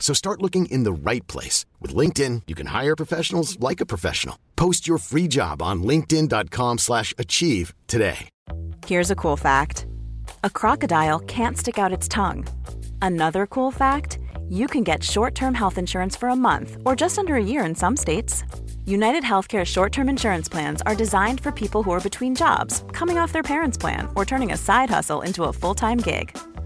So start looking in the right place. With LinkedIn, you can hire professionals like a professional. Post your free job on linkedin.com slash achieve today. Here's a cool fact. A crocodile can't stick out its tongue. Another cool fact, you can get short-term health insurance for a month or just under a year in some states. United Healthcare short-term insurance plans are designed for people who are between jobs, coming off their parents' plan, or turning a side hustle into a full-time gig.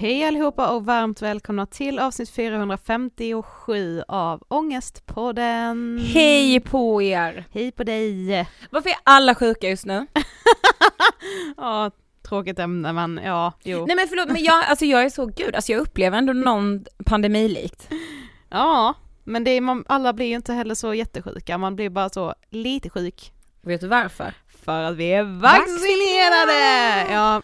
Hej allihopa och varmt välkomna till avsnitt 457 av Ångestpodden. Hej på er! Hej på dig! Varför är alla sjuka just nu? ja, tråkigt ämne men ja, jo. Nej men förlåt, men jag, alltså jag är så, gud, alltså jag upplever ändå någon pandemilikt. Ja, men det är, man, alla blir ju inte heller så jättesjuka, man blir bara så lite sjuk. Vet du varför? För att vi är vaccinerade! Ja,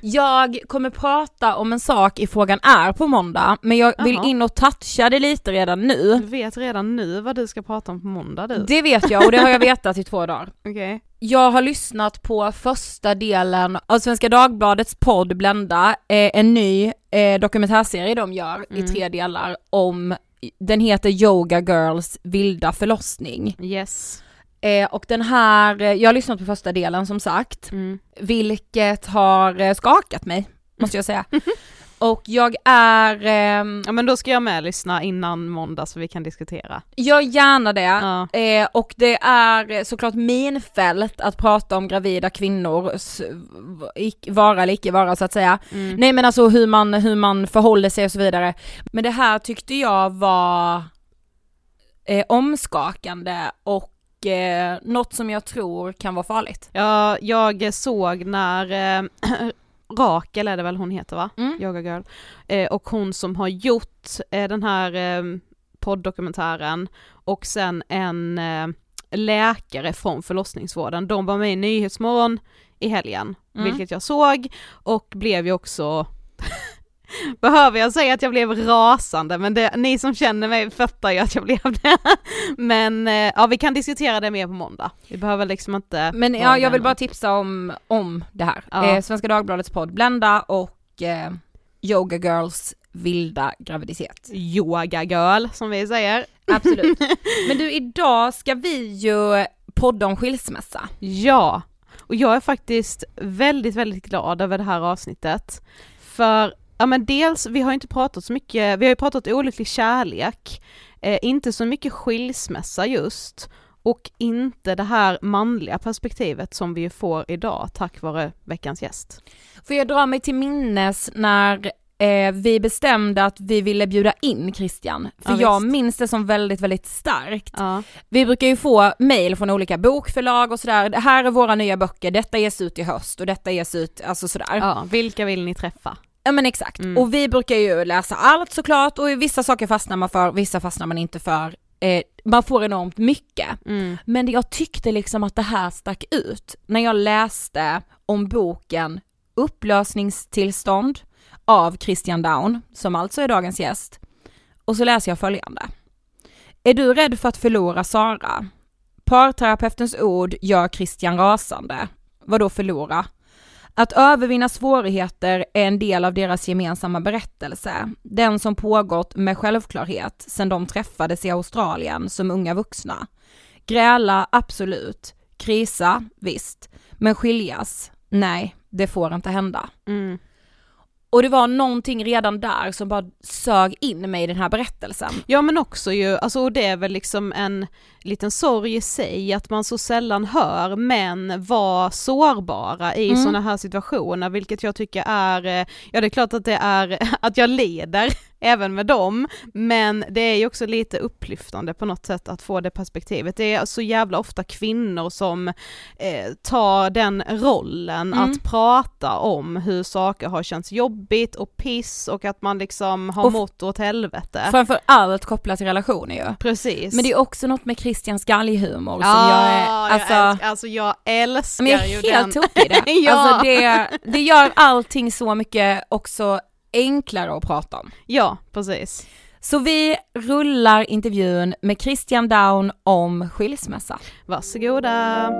jag kommer prata om en sak i Frågan är på måndag, men jag vill Aha. in och toucha det lite redan nu. Du vet redan nu vad du ska prata om på måndag du. Det vet jag och det har jag vetat i två dagar. Okay. Jag har lyssnat på första delen av Svenska Dagbladets podd Blenda, eh, en ny eh, dokumentärserie de gör mm. i tre delar om, den heter Yoga Girls vilda förlossning. Yes. Eh, och den här, eh, jag har lyssnat på första delen som sagt, mm. vilket har eh, skakat mig, måste jag säga. Och jag är, ehm, Ja men då ska jag med lyssna innan måndag så vi kan diskutera. gör gärna det. Ja. Eh, och det är såklart min fält att prata om gravida kvinnors vara eller icke vara så att säga. Mm. Nej men alltså hur man, hur man förhåller sig och så vidare. Men det här tyckte jag var eh, omskakande och eh, något som jag tror kan vara farligt. Ja, jag såg när eh, Rakel är det väl hon heter va? Mm. Yoga Girl. Eh, och hon som har gjort eh, den här eh, podddokumentären och sen en eh, läkare från förlossningsvården, de var med i Nyhetsmorgon i helgen, Mm. vilket jag såg och blev ju också Behöver jag säga att jag blev rasande, men det, ni som känner mig fattar ju att jag blev det. Men eh, ja, vi kan diskutera det mer på måndag. Vi behöver liksom inte... Men ja, jag vill bara tipsa om, om det här. Ja. Eh, Svenska Dagbladets podd Blenda och eh, Yoga Girls vilda graviditet. Yoga girl som vi säger. Absolut. Men du, idag ska vi ju podda om skilsmässa. Ja, och jag är faktiskt väldigt, väldigt glad över det här avsnittet. För, ja men dels, vi har inte pratat så mycket, vi har ju pratat olycklig kärlek, eh, inte så mycket skilsmässa just, och inte det här manliga perspektivet som vi får idag tack vare veckans gäst. Får jag dra mig till minnes när eh, vi bestämde att vi ville bjuda in Christian, för Ja, jag visst. minns det som väldigt, väldigt starkt. Ja. Vi brukar ju få mail från olika bokförlag och sådär, det här är våra nya böcker, detta ges ut i höst och detta ges ut, alltså sådär. ja, vilka vill ni träffa? Ja men exakt, Mm. och vi brukar ju läsa allt såklart och vissa saker fastnar man för, vissa fastnar man inte för. Eh, man får enormt mycket. Mm. Men jag tyckte liksom att det här stack ut när jag läste om boken Upplösningstillstånd av Christian Down, som alltså är dagens gäst. Och så läser jag följande. Är du rädd för att förlora Sara? Parterapeutens ord gör Christian rasande. Vad då förlora? Att övervinna svårigheter är en del av deras gemensamma berättelse, den som pågått med självklarhet sedan de träffades i Australien som unga vuxna. Gräla, absolut. Krisa, visst. Men skiljas, nej, det får inte hända. Mm. Och det var någonting redan där som bara sög in mig i den här berättelsen. Ja men också ju, alltså och det är väl liksom en liten sorg i sig att man så sällan hör män vara sårbara i Mm. sådana här situationer, vilket jag tycker är, eh, ja det är klart att det är, att jag leder även med dem, men det är ju också lite upplyftande på något sätt att få det perspektivet. Det är så jävla ofta kvinnor som eh, tar den rollen Mm. att prata om hur saker har känts jobbigt och piss och att man liksom har Och mått åt helvete. Framför allt kopplat till relationer ju. Precis. Men det är också något med Christians galghumor som jag är, alltså, jag älskar, alltså jag älskar men jag ju är helt den. tokig i det. Ja. Alltså det, det gör allting så mycket också enklare att prata om. Ja, precis. Så vi rullar intervjun med Christian Down om skilsmässa. Varsågoda.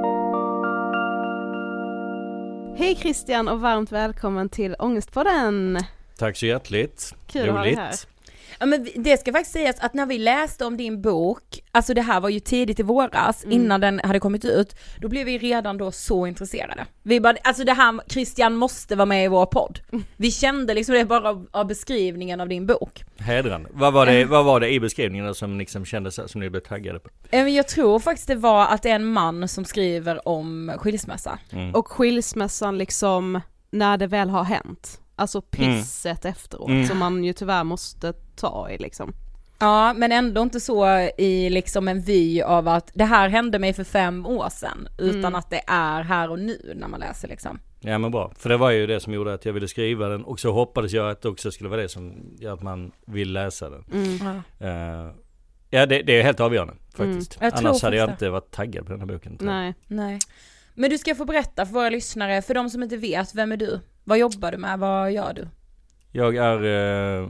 Hej Christian och varmt välkommen till Ångestpodden. Tack så hjärtligt. Kul att ha dig här. Ja men det ska faktiskt sägas att när vi läste om din bok, alltså det här var ju tidigt i våras, Mm. innan den hade kommit ut, då blev vi redan då så intresserade. Vi bara, alltså det här, Christian måste vara med i vår podd. Vi kände liksom det bara av, av beskrivningen av din bok. Hedrande. Vad var det, vad var det i beskrivningen som liksom kändes som ni blev taggade på? Men Jag tror faktiskt det var att det är en man som skriver om skilsmässa. Mm. Och skilsmässan liksom när det väl har hänt. Alltså pisset efteråt Mm. som man ju tyvärr måste ta i liksom. Ja, men ändå inte så i liksom en vy av att det här hände mig för fem år sedan, utan Mm. att det är här och nu när man läser liksom. Ja men bra. För det var ju det som gjorde att jag ville skriva den och så hoppades jag att det också skulle vara det som gör att man vill läsa den. Mm. Eh, ja det, det är helt avgörande faktiskt. Jag tror Annars hade jag faktiskt inte varit taggad på den här boken. Nej. Nej. Men du ska få berätta för våra lyssnare, för de som inte vet, vem är du? Vad jobbar du med? Vad gör du? Jag är eh,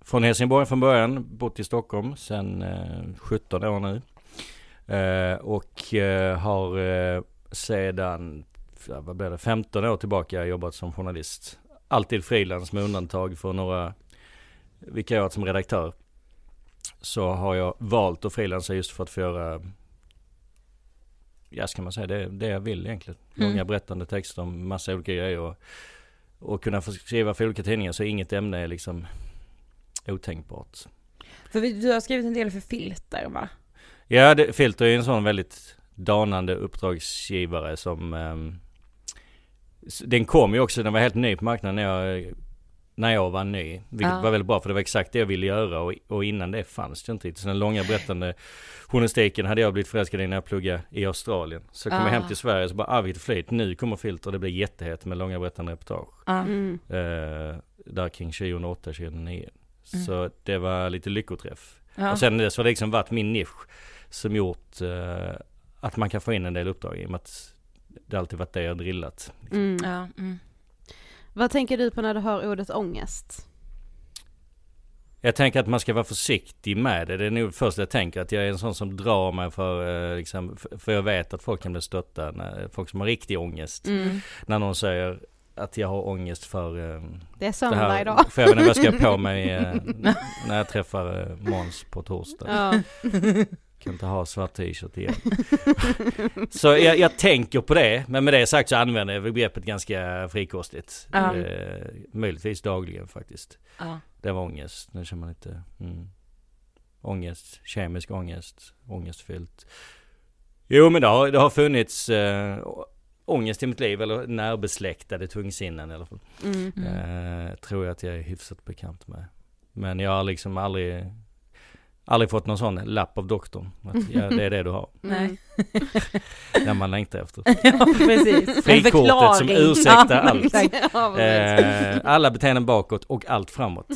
från Helsingborg från början, bott i Stockholm sedan eh, 17 år nu. Eh, och eh, har eh, sedan, vad blir det, 15 år tillbaka jobbat som journalist. Alltid frilans med undantag för några vikariat som redaktör. Så har jag valt att frilansa just för att få göra, ja ska man säga, det, det jag vill egentligen. Mm. Långa berättande texter om massa olika grejer. Och och kunna få skriva för olika tidningar så inget ämne är liksom otänkbart. För du har skrivit en del för Filter va? Ja, det, Filter är en sån väldigt danande uppdragsgivare som s- Den kom ju också, den var helt ny på marknaden när jag, när jag var ny. Vilket Ja. var väldigt bra för det var exakt det jag ville göra och, och innan det fanns det inte riktigt. Så den långa berättande journalistiken hade jag blivit förälskad i när jag pluggade i Australien. Så kom jag hem Ah. till Sverige så bara, ah vilket flyt, nu kommer Filter, det blir jättehett med långa berättande reportage. Ja. Mm. Eh, där kring 2008-2009. Mm. Så det var lite lyckoträff. Ja. Och sen dess har det liksom varit min nisch som gjort eh, att man kan få in en del uppdrag i och med att det alltid varit det jag drillat. Mm. Ja, mm. Vad tänker du på när du hör ordet ångest? Jag tänker att man ska vara försiktig med det. Det är nog först jag tänker att jag är en sån som drar mig för, eh, liksom, för- jag vet att folk kan bli stötta, när, folk som har riktig ångest. Mm. När någon säger att jag har ångest för eh, Det är det söndag här. idag. För jag vet inte vad jag ska på mig eh, när jag träffar eh, Måns på torsdag. Ja. Kan inte ha svart t-shirt igen. så jag, jag tänker på det, men med det sagt så använder jag begreppet ganska frikostigt. Ja. Eh, möjligtvis dagligen faktiskt. Ja. Det var ångest, nu känner man lite mm. Ångest, kemisk ångest, ångestfyllt. Jo men det har, det har funnits eh, ångest i mitt liv, eller närbesläktade tungsinnen i alla fall. Mm. Eh, tror jag att jag är hyfsat bekant med. Men jag har liksom aldrig, aldrig fått någon sån lapp av doktorn. Att ja, det är det du har. Nej. När man längtar efter. ja, precis. Frikortet som ursäktar Ja, allt. Ja. Eh, alla beteenden bakåt och allt framåt.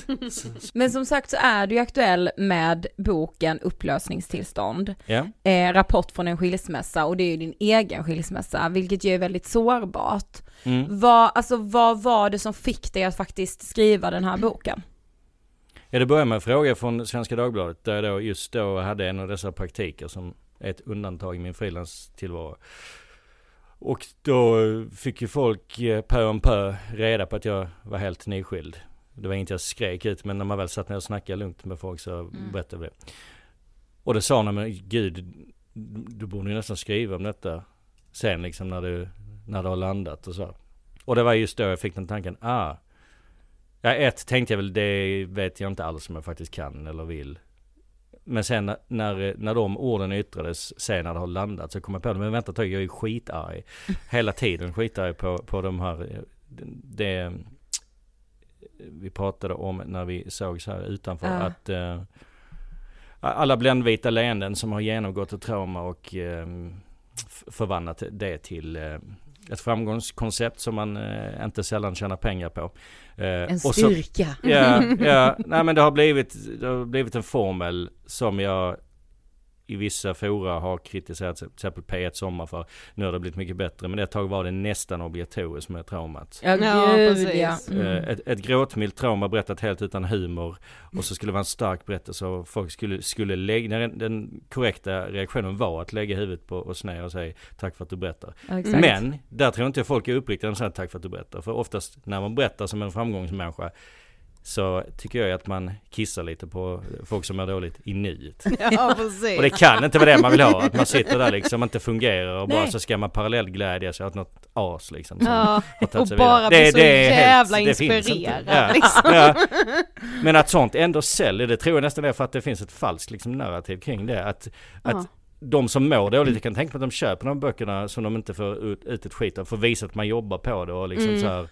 Men som sagt så är du ju aktuell med boken Upplösningstillstånd. Ja. Eh, rapport från en skilsmässa och det är ju din egen skilsmässa, vilket ju är väldigt sårbart. Mm. Vad, alltså vad var det som fick dig att faktiskt skriva den här boken? Ja, det börjar med en fråga från Svenska Dagbladet där jag då just då hade en av dessa praktiker som är ett undantag i min frilanstillvaro. Och då fick ju folk eh, pö om pö reda på att jag var helt nyskild. Det var inget jag skrek ut men när man väl satt ner och snackade lugnt med folk så berättade jag det. Och det sa de, men gud, du borde ju nästan skriva om detta sen liksom när du, när du har landat och så. Och det var just då jag fick den tanken, ah, Ja, ett tänkte jag väl, det vet jag inte alls om jag faktiskt kan eller vill. Men sen när- när, de orden yttrades, sen när det har landat, så kom jag på det. Men vänta ett tag, jag är skitarg. Hela tiden skitarg på, på de här, det vi pratade om när vi sågs här utanför. Ja. Att eh, alla bländvita leenden som har genomgått ett trauma och f- förvandlat det till eh, ett framgångskoncept som man eh, inte sällan tjänar pengar på. Eh, En och så- styrka. Ja, ja, nej men det har blivit, det har blivit en formel som jag i vissa fora har kritiserat till exempel P1 Sommar för. Nu har det blivit mycket bättre men ett tag var det nästan obligatoriskt med traumat. Ja, Ja, precis. ja. Mm. Eh, Ett, ett gråtmilt trauma berättat helt utan humor och så skulle det vara en stark berättelse och folk skulle, skulle lägga, den, den korrekta reaktionen var att lägga huvudet på och sned och säga tack för att du berättar. Ja. Men där tror inte jag folk är uppriktiga när de säger tack för att du berättar. För oftast när man berättar som en framgångsmänniska så tycker jag att man kissar lite på folk som är dåligt i nuet. Ja, precis. Och det kan inte vara det man vill ha. Att man sitter där liksom inte fungerar och bara Nej. så ska man parallellglädjas åt något as liksom. som Ja, och sig bara bli så är jävla helt- det inspirerad, Ja, liksom. ja. Men att sånt ändå säljer, det tror jag nästan är för att det finns ett falskt liksom, narrativ kring det. Att, att de som mår dåligt, jag kan tänka mig att de köper de böckerna som de inte får ut, ut ett skit av, för att visa att man jobbar på det och liksom Mm. så här.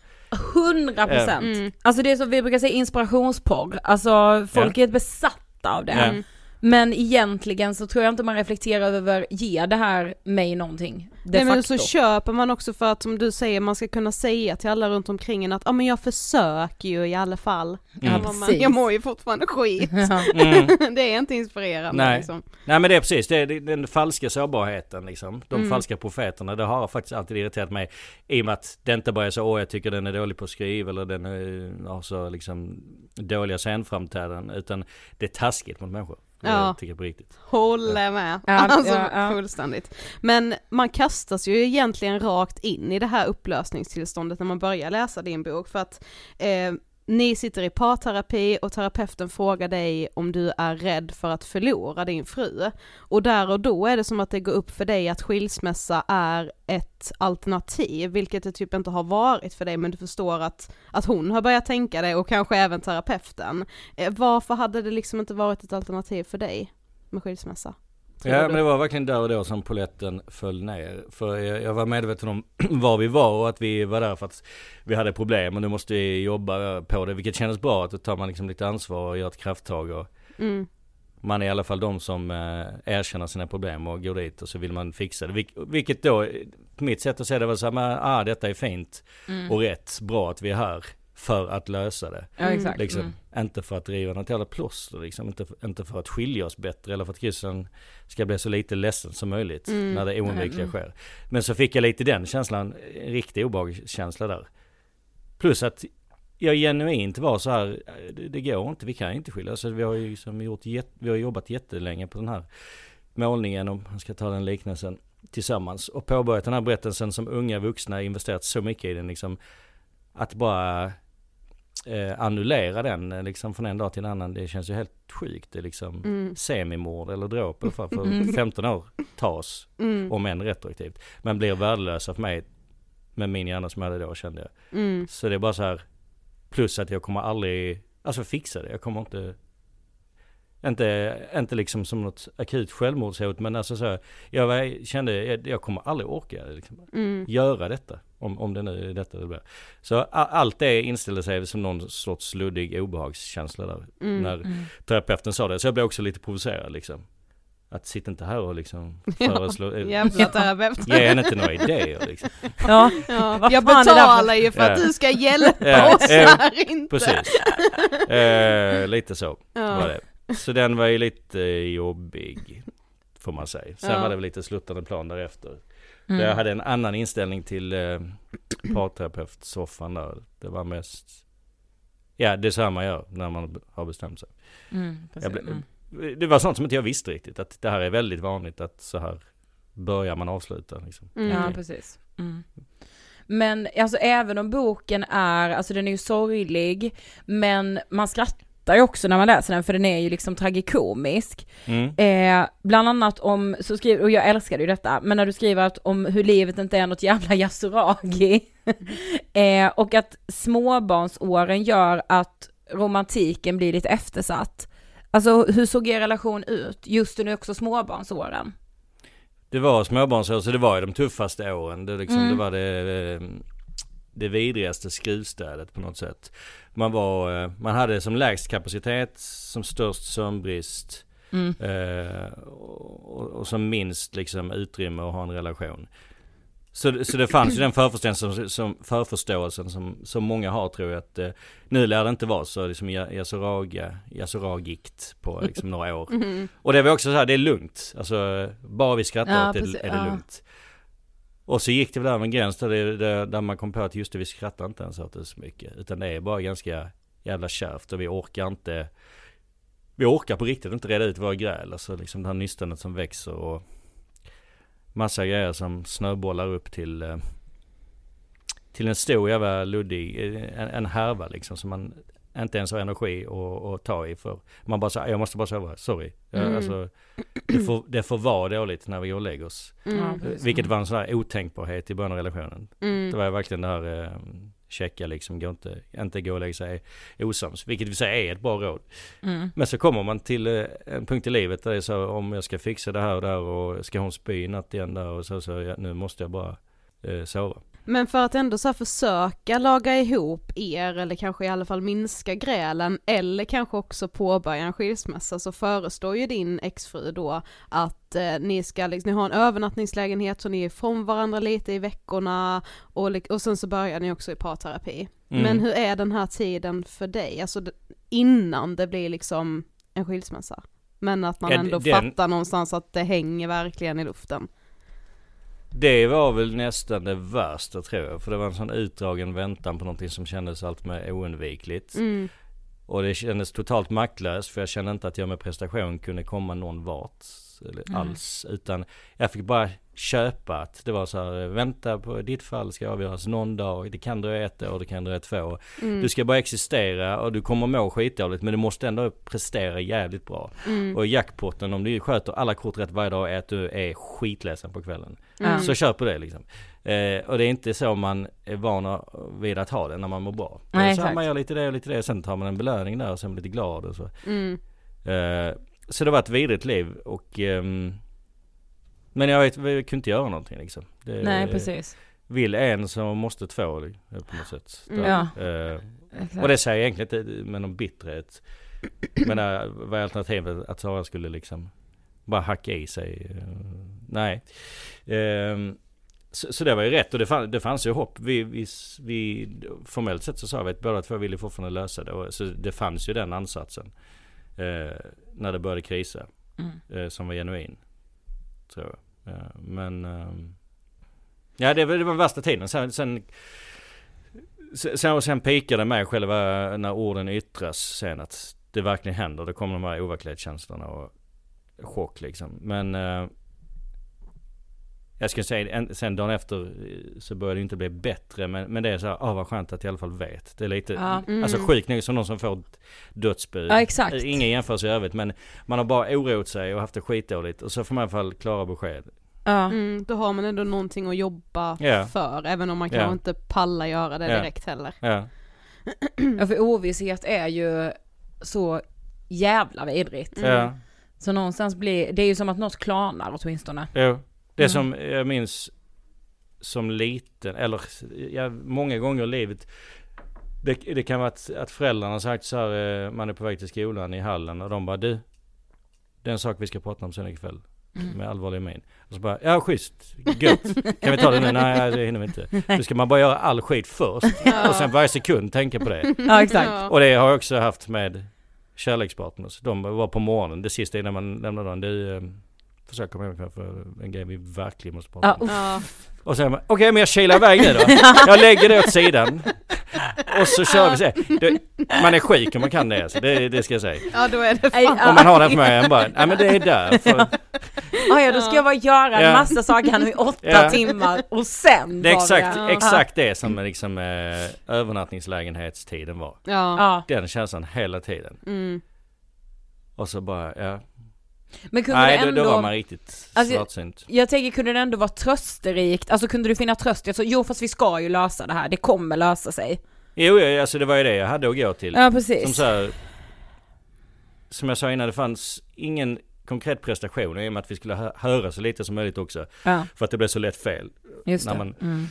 Hundra procent. Mm. Alltså det är som vi brukar säga inspirationsporr. Alltså folk är besatta av det. Mm. Men egentligen så tror jag inte man reflekterar över, ger det här mig någonting? Nej men så köper man också för att som du säger, man ska kunna säga till alla runt omkring en att ja men jag försöker ju i alla fall. Ja, Men man, jag mår ju fortfarande skit. Ja. Mm. det är inte inspirerande Nej. liksom. Nej men det är precis, det är den falska sårbarheten liksom. De Mm. falska profeterna, det har faktiskt alltid irriterat mig. I och med att det inte bara är så, åh jag tycker den är dålig på att skriva eller den är, har så liksom dåliga scenframträdanden. Utan det är taskigt mot människor. Ja. tycker jag på riktigt. Håller med. Ja, alltså ja, ja. fullständigt. Men man kastas ju egentligen rakt in i det här upplösningstillståndet när man börjar läsa din bok för att eh, ni sitter i parterapi och terapeuten frågar dig om du är rädd för att förlora din fru. Och där och då är det som att det går upp för dig att skilsmässa är ett alternativ, vilket det typ inte har varit för dig, men du förstår att, att hon har börjat tänka det och kanske även terapeuten. Eh, varför hade det liksom inte varit ett alternativ för dig med skilsmässa? Ja men det var verkligen där och då som poletten föll ner. För jag, var medveten om var vi var och att vi var där för att vi hade problem och nu måste vi jobba på det. Vilket kändes bra att då tar man liksom lite ansvar och gör ett krafttag och Mm. man är i alla fall de som eh, erkänner sina problem och går dit och så vill man fixa det. Vilk, vilket då, på mitt sätt att se det var så här, men, ah detta är fint och rätt, bra att vi är här för att lösa det. Ja exakt. Liksom, Mm. Inte för att riva något jävla plåster liksom. Inte, inte för att skilja oss bättre eller för att Christian ska bli så lite ledsen som möjligt Mm. när det oundvikliga Mm. sker. Men så fick jag lite den känslan, en riktig obehagskänsla där. Plus att jag genuint var så här, det, det går inte, vi kan inte skilja oss. Alltså, vi har ju liksom gjort, vi har jobbat jättelänge på den här målningen, om man ska ta den liknelsen, tillsammans. Och påbörjat den här berättelsen som unga vuxna investerat så mycket i den liksom. Att bara eh, annullera den eh, liksom från en dag till en annan, det känns ju helt sjukt. Det är liksom Mm. semimord eller dråp eller för, för 15 år tas, Mm. om än retroaktivt. Men blir värdelösa för mig med min hjärna som jag hade då kände jag. Mm. Så det är bara så här, plus att jag kommer aldrig, alltså fixa det. Jag kommer inte, inte, inte liksom som något akut självmordshot men alltså så jag var, kände, jag, jag kommer aldrig orka liksom, Mm. göra detta. Om, om det nu är detta det blir. Så a, allt det inställde sig som någon sorts luddig obehagskänsla där. Mm. När terapeuten sa det. Så jag blev också lite provocerad liksom. Att sitta inte här och liksom föreslå, eh, Jävla terapeut. ge henne inte några idéer liksom. Ja, Ja, jag betalar ju för att Ja. du ska hjälpa Ja, oss ja, här inte. Precis. Eh, lite så Ja. var det. Så den var ju lite jobbig. Får man säga. Sen Ja. var det väl lite sluttande plan därefter. Mm. Jag hade en annan inställning till eh, parterapeutsoffan där. Det var mest Ja det är så här man gör när man har bestämt sig. Mm, ble, mm. Det var sånt som inte jag visste riktigt. Att det här är väldigt vanligt att så här börjar man avsluta liksom. Mm. Ja, precis. Mm. Men alltså även om boken är, alltså den är ju sorglig, men man skrattar ju också när man läser den för den är ju liksom tragikomisk. Mm. Eh, bland annat om, så skriver, och jag älskade ju detta, men när du skriver att om hur livet inte är något jävla yasuragi. eh, och att småbarnsåren gör att romantiken blir lite eftersatt. Alltså hur såg er relation ut just under också småbarnsåren? Det var småbarnsår, så det var ju de tuffaste åren. Det, liksom, Mm. det var det, eh, det vidrigaste skruvstädet på något sätt. Man var, eh, man hade som lägst kapacitet, som störst sömnbrist. Mm. Eh, och, och som minst liksom utrymme att ha en relation. Så, så det fanns ju den förförståelsen som, som, förförståelsen som, som många har tror jag att eh, nu lär det inte vara så liksom yasuragigt på liksom några år. Mm. Och det var också så här, det är lugnt. Alltså bara vi skrattar Ja, åt det precis, är det lugnt. Och så gick det väl över en gräns där, det, där, man kom på att just det, vi skrattar inte ens åt det så mycket. Utan det är bara ganska jävla kärvt och vi orkar inte Vi orkar på riktigt inte reda ut våra gräl. Alltså liksom det här nystanet som växer och Massa grejer som snöbollar upp till eh, Till en stor jävla luddig, eh, en, en härva liksom som man inte ens har energi att, att ta i för Man bara säger jag måste bara sova, sorry. Jag, Mm. Alltså, det, får, det får vara dåligt när vi går och lägger oss. Mm. Vilket var en sån här otänkbarhet i början av relationen. Det Mm. var ju verkligen det här eh, checka liksom, gå inte, inte gå och lägga sig osams. Vilket vi säger är ett bra råd. Mm. Men så kommer man till eh, en punkt i livet där det är så om jag ska fixa det här och där och ska hon spy natt igen där och så, så ja, nu måste jag bara eh, sova. Men för att ändå så försöka laga ihop er, eller kanske i alla fall minska grälen, eller kanske också påbörja en skilsmässa, så föreslår ju din exfru då att eh, ni ska liksom, ni har en övernattningslägenhet så ni är ifrån varandra lite i veckorna, och, och sen så börjar ni också i parterapi. Mm. Men hur är den här tiden för dig, alltså innan det blir liksom en skilsmässa? Men att man ändå den- fattar någonstans att det hänger verkligen i luften. Det var väl nästan det värsta tror jag. För det var en sån utdragen väntan på någonting som kändes allt mer oundvikligt. Mm. Och det kändes totalt maktlöst för jag kände inte att jag med prestation kunde komma någon vart. eller Mm. alls. Utan jag fick bara köpa att det var så här, vänta på ditt fall ska avgöras någon dag. Det kan dröja ett år, det kan dröja två. Mm. Du ska bara existera och du kommer må skitdåligt men du måste ändå prestera jävligt bra. Mm. Och jackpotten om du sköter alla kort rätt varje dag är att du är skitledsen på kvällen. Mm. Så på det liksom. Eh, och det är inte så man är van vid att ha det när man mår bra. Nej, Nej, så man gör lite det och lite det, sen tar man en belöning där och sen blir lite glad och så. Mm. Eh, så det var ett vidrigt liv och ehm, Men jag vet, vi kunde inte göra någonting liksom. Det, Nej precis. Vill en så måste två liksom, på något sätt. Mm. Ja. Eh, och det säger jag egentligen inte med någon bitterhet. Men äh, vad är alternativet? Att Sara skulle liksom bara hacka i sig? Eh, nej. Ehm, så, så det var ju rätt och det, fann, det fanns ju hopp. Vi, vi, vi, formellt sett så sa vi att båda två ville fortfarande lösa det. Och, så det fanns ju den ansatsen. Eh, när det började krisa. Mm. Eh, som var genuin. Tror jag. Eh, men... Ehm, ja det var, det var den värsta tiden. Sen, sen Sen, och sen pikade med själva när orden yttras sen att det verkligen händer. då kommer de här overklighetskänslorna och chock liksom. Men eh, jag skulle säga en, sen dagen efter eh, så började det inte bli bättre. Men, men det är så här, ah vad skönt att jag i alla fall vet. Det är lite, Ja. Mm. alltså sjukt nog som någon som får dödsbud. Ja, exakt. Eh, Ingen jämförelse i övrigt men man har bara oroat sig och haft det skitdåligt. Och så får man i alla fall klara besked. Ja. Mm, då har man ändå någonting att jobba Ja. för, även om man Ja. kanske inte pallar göra det Ja. direkt heller. Ja. ja för ovisshet är ju så jävla vidrigt. Mm. Ja. Så någonstans blir, det är ju som att något klarnar åtminstone. Jo. Det Mm. som jag minns som liten, eller ja, många gånger i livet. Det, det kan vara att, att föräldrarna har sagt så här, eh, man är på väg till skolan i hallen och de bara du. Det är en sak vi ska prata om sen ikväll. Mm. Med allvarlig min. Och så bara, ja schysst, gött. Kan vi ta det nu? Nej det hinner vi inte. Då ska man bara göra all skit först. Och sen varje sekund tänka på det. Ja exakt. Ja. Och det har jag också haft med kärlekspartners. De var på morgonen, det sista innan man lämnar dagen. Du, eh, försök komma hem ikväll för en grej vi verkligen måste prata Ja, om. Ja. Och sen, okej men jag kilar iväg nu då. Jag lägger det åt sidan. Och så kör vi så. Det, man är sjuk om man kan det alltså. det, det ska jag säga. ja, då är det fan. ja. Om man har den för mig, bara, nej men det är där. För, Ah, ja, då ska jag bara göra en Ja. massa saker här nu i åtta Ja. timmar och sen det är exakt, det- exakt det som liksom eh, övernattningslägenhetstiden var. Ja. Ja. Den känslan hela tiden. Mm. Och så bara, ja. Men kunde Nej det då, ändå... då var man riktigt Alltså, svartsynt. Jag tänker, kunde det ändå vara trösterikt? Alltså kunde du finna tröst? Jag sa, jo fast vi ska ju lösa det här, det kommer lösa sig. Jo, jo, alltså det var ju det jag hade att gå till. Ja precis. Som så här, Som jag sa innan, det fanns ingen konkret prestation i och med att vi skulle hö- höra så lite som möjligt också. Ja, För att det blev så lätt fel. just när det. man- Mm.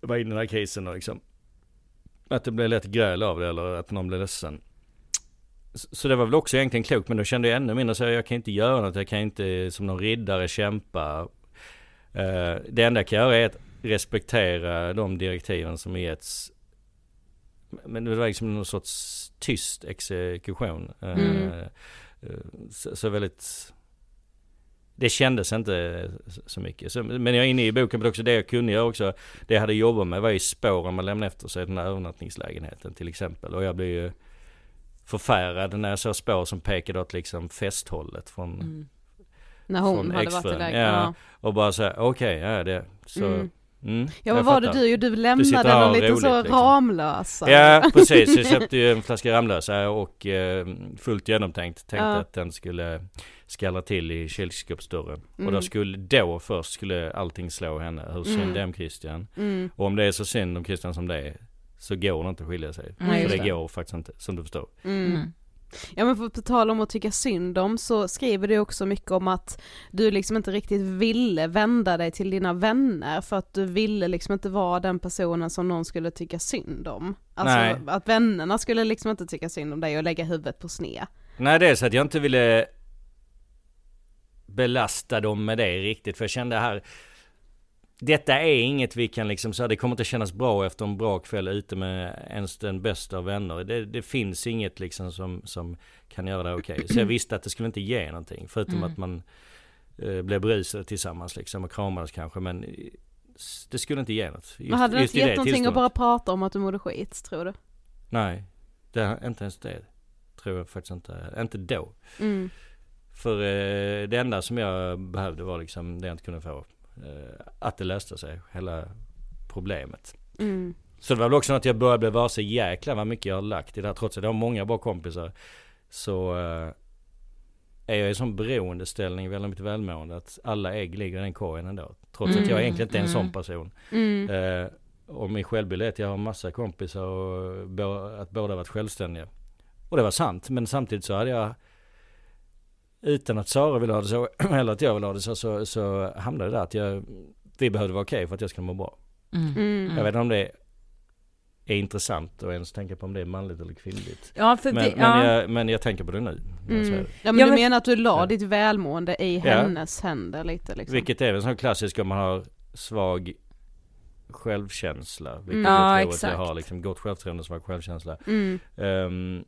var i den här krisen och liksom. Att det blev lätt gräl av det eller att någon blev ledsen. Så det var väl också egentligen klokt men då kände jag ännu mindre så jag kan inte göra något, jag kan inte som någon riddare kämpa. Eh, det enda jag kan göra är att respektera de direktiven som getts. Men det var liksom någon sorts tyst exekution. Eh, Mm. eh, så, så väldigt det kändes inte så mycket. Så, men jag är inne i boken, men också det jag kunde göra också. Det jag hade jobbat med var ju spåren man lämnade efter sig, den här övernattningslägenheten till exempel. Och jag blev ju förfärad när jag såg spår som pekade åt liksom festhållet från, Mm. När hon från hade varit iväg. Ja. Ja. Och bara såhär, okej, ja det, så. Mm. Mm, Ja vad var det fattar. du Du sitter lämnade och liten roligt, så liksom. Ramlösa. Ja precis, jag köpte ju en flaska Ramlösa och eh, fullt genomtänkt. Tänkte Ja. att den skulle skallra till i kylskåpsdörren. Och Mm. då skulle, då först skulle allting slå henne. Hur synd Mm. det är om Christian. Mm. Och om det är så synd om Christian som det är. Så går det inte att skilja sig. Nej, för just det, det. går faktiskt inte, som du förstår. Mm. Mm. Ja men på, på tal om att tycka synd om så skriver du också mycket om att du liksom inte riktigt ville vända dig till dina vänner för att du ville liksom inte vara den personen som någon skulle tycka synd om. Alltså Nej. att vännerna skulle liksom inte tycka synd om dig och lägga huvudet på sned. Nej det är så att jag inte ville belasta dem med det riktigt. För jag kände här, detta är inget vi kan liksom säga, det kommer inte kännas bra efter en bra kväll ute med ens den bästa av vänner. Det, det finns inget liksom som, som kan göra det okej. Så jag visste att det skulle inte ge någonting. Förutom Mm. att man eh, blev berusade tillsammans liksom och kramades kanske. Men det skulle inte ge något. Just, Men hade det inte gett det någonting att bara prata om att du mådde skit, tror du? Nej, det, inte ens det. Tror jag faktiskt inte. Inte då. Mm. För eh, det enda som jag behövde var liksom det jag inte kunde få. Eh, att det löste sig, hela problemet. Mm. Så det var väl också något jag började bli varse, jäklar vad mycket jag har lagt i det här. Trots att jag har många bra kompisar. Så eh, är jag i sån beroendeställning väldigt mycket välmående. Att alla ägg ligger i den korgen ändå. Trots att jag egentligen inte är en sån person. Mm. Eh, och min självbild är att jag har massa kompisar och bo- att båda varit självständiga. Och det var sant. Men samtidigt så hade jag utan att Sara ville ha det så, eller att jag ville ha det så, så, så hamnade det där att jag, vi behövde vara okej för att jag skulle må bra. Mm. Jag vet inte om det är intressant att ens tänka på om det är manligt eller kvinnligt. Ja, för Men, vi, men, ja. jag, men jag tänker på det nu. Mm. det. Ja men Ja, du men- menar att du la Ja. ditt välmående i Ja. hennes händer lite liksom? Vilket är väl sån klassisk om man har svag självkänsla. Vilket Mm. jag Ja, tror att exakt. jag har liksom gott självförtroende och svag självkänsla. Mm.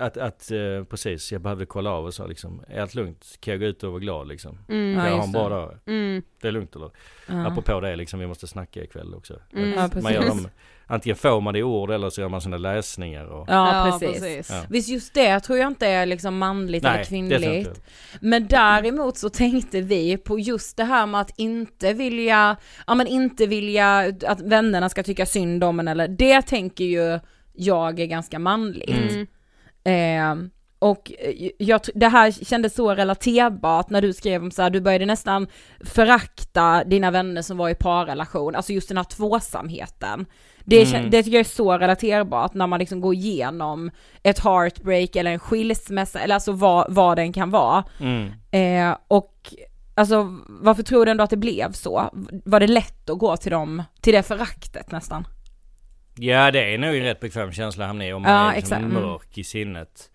Att, att eh, precis, jag behövde kolla av och sa liksom, är allt lugnt? Kan jag gå ut och vara glad liksom? Mm. Jag ha just en bra det. dag? Mm. Det är lugnt eller? Ja. Apropå det liksom, vi måste snacka ikväll också. Mm. Ja, man gör precis. dem, antingen får man det i ord eller så gör man sina läsningar och... Ja, precis. Ja. Visst just det tror jag inte är liksom manligt eller tror jag kvinnligt. Men däremot så tänkte vi på just det här med att inte vilja, ja men inte vilja att vännerna ska tycka synd om en eller, det tänker ju jag är ganska manligt. Mm. Eh, och jag, det här kändes så relaterbart när du skrev om så här, du började nästan förakta dina vänner som var i parrelation, alltså just den här tvåsamheten. Det, Mm. det tycker jag är så relaterbart när man liksom går igenom ett heartbreak eller en skilsmässa, eller alltså vad, vad den kan vara. Mm. Eh, och alltså varför tror du ändå att det blev så? Var det lätt att gå till dem, till det föraktet nästan? Ja det är nog en rätt bekväm känsla att hamna i om man Ja, är liksom exakt. Mm. mörk i sinnet.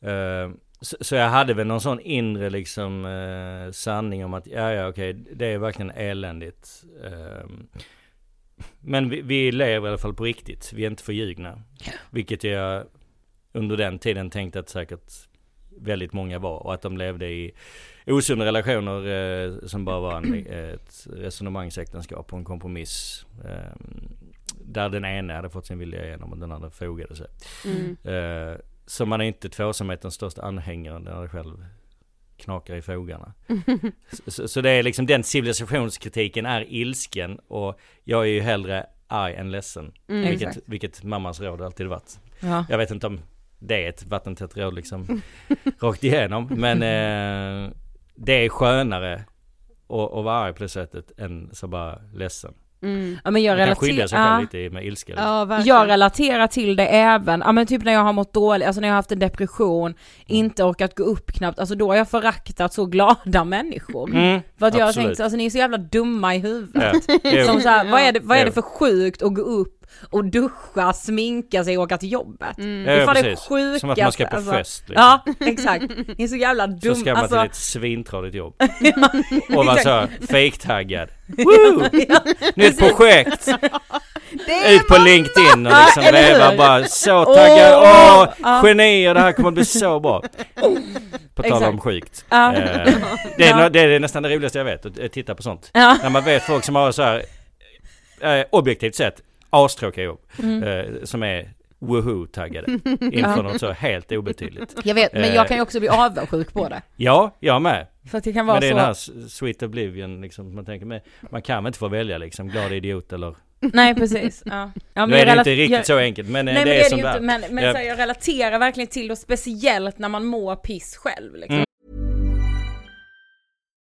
Eh, så, så jag hade väl någon sån inre liksom eh, sanning om att ja ja okej det är verkligen eländigt. Eh, men vi, vi lever i alla fall på riktigt, vi är inte förljugna. Vilket jag under den tiden tänkte att säkert väldigt många var och att de levde i osunda relationer eh, som bara var en, ett resonemangsäktenskap och en kompromiss. Eh, där den ena hade fått sin vilja igenom och den andra fogade sig. Mm. Eh, så man är inte tvåsamhetens största anhängare när det själv knakar i fogarna. så, så det är liksom den civilisationskritiken är ilsken och jag är ju hellre arg än ledsen. Mm. Vilket, Exakt. vilket mammas råd alltid varit. Ja. Jag vet inte om det är ett vattentätt råd liksom rakt igenom. Men eh, det är skönare att, att vara arg på det sättet än så bara ledsen. Mm. Ja men jag Man kan skydda sig relaterar, själv lite med ilska. liksom. Ja verkligen. Jag relaterar till det även, ja men typ när jag har mått dåligt, alltså när jag har haft en depression, inte orkat gå upp knappt, alltså då har jag föraktat så glada människor. Mm, För att jag har absolut. tänkt så, alltså ni är så jävla dumma i huvudet. Ja. Som så här, vad är det, vad är det för sjukt att gå upp och duscha, sminka sig och åka till jobbet? Mm. Det är Ja, fan det precis. sjukaste. Som att man ska på alltså. fest liksom. Ja, exakt. Ni är så jävla Så dumma. ska man Alltså, till ett svintradigt jobb. och vara så fejktaggad. Woo! Nytt projekt! Ut på LinkedIn och liksom hur? veva bara så taggad. Åh! Åh, Ja. genier det här kommer att bli så bra. På tal om sjukt. Ja. Eh, det, är, Ja. det är nästan det roligaste jag vet, att eh, titta på sånt. Ja. När man vet folk som har så här eh, objektivt sett astråkiga jobb. Mm. Eh, som är woohoo-taggade inför något så helt obetydligt. Jag vet, men Eh. jag kan ju också bli avundsjuk på det. Ja, jag med. För att det kan vara Men det är så... den här sweet oblivion liksom, man tänker med. Man kan väl inte få välja liksom, glad idiot eller... Nej precis. Ja. Ja, nu är jag det inte riktigt jag... så enkelt men eh, Nej men det det är det som det inte, är. men, men Ja. så här, jag relaterar verkligen till det, speciellt när man mår piss själv liksom.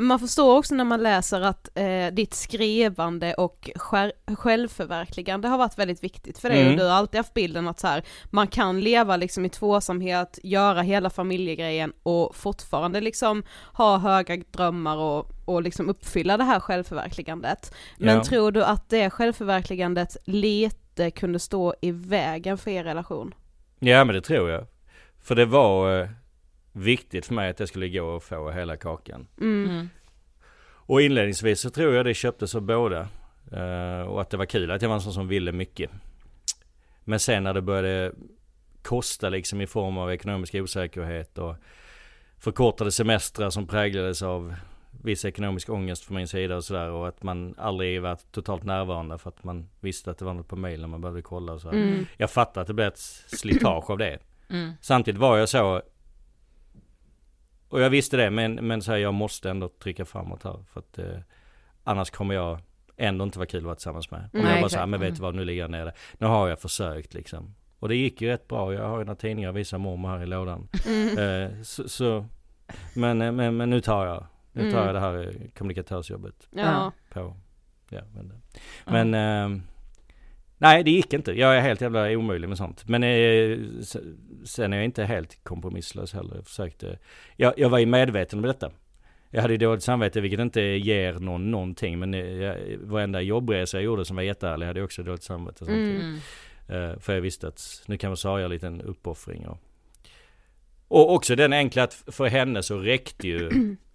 Men man förstår också när man läser att eh, ditt skrivande och självförverkligande har varit väldigt viktigt för dig Mm. och du har alltid haft bilden att så här, man kan leva liksom i tvåsamhet, göra hela familjegrejen och fortfarande liksom ha höga drömmar och, och liksom uppfylla det här självförverkligandet. Men Ja. tror du att det självförverkligandet lite kunde stå i vägen för er relation? Ja men det tror jag. För det var eh, viktigt för mig att det skulle gå att få hela kakan. Mm. Och inledningsvis så tror jag det köptes av båda. Eh, och att det var kul att jag var en sån som ville mycket. Men sen när det började kosta liksom i form av ekonomisk osäkerhet och förkortade semestrar som präglades av viss ekonomisk ångest från min sida och sådär. Och att man aldrig var totalt närvarande för att man visste att det var något på mail när man behövde kolla och så. Mm. Jag fattar att det blev ett slitage av det. Mm. Samtidigt var jag så och jag visste det men, men så här, jag måste ändå trycka framåt här för att eh, annars kommer jag ändå inte vara kul att vara tillsammans med. Om jag bara säger, men vet Mm. du vad nu ligger jag nere. Nu har jag försökt liksom. Och det gick ju rätt bra. Jag har ju några tidningar att visa mormor här i lådan. Mm. Eh, så, så men, eh, men, men nu tar jag, nu tar Mm. jag det här eh, kommunikatörsjobbet Ja. på, ja men, men ehm, Nej det gick inte. Jag är helt jävla omöjlig med sånt. Men eh, sen är jag inte helt kompromisslös heller. Jag försökte. Jag, jag var ju medveten om detta. Jag hade dåligt samvete vilket inte ger någon någonting. Men eh, jag, varenda jobbresa jag gjorde som var jätteärlig hade jag också dåligt samvete. Mm. Eh, för jag visste att nu kan man säga en liten uppoffring. Och, och också den enkla att för henne så räckte ju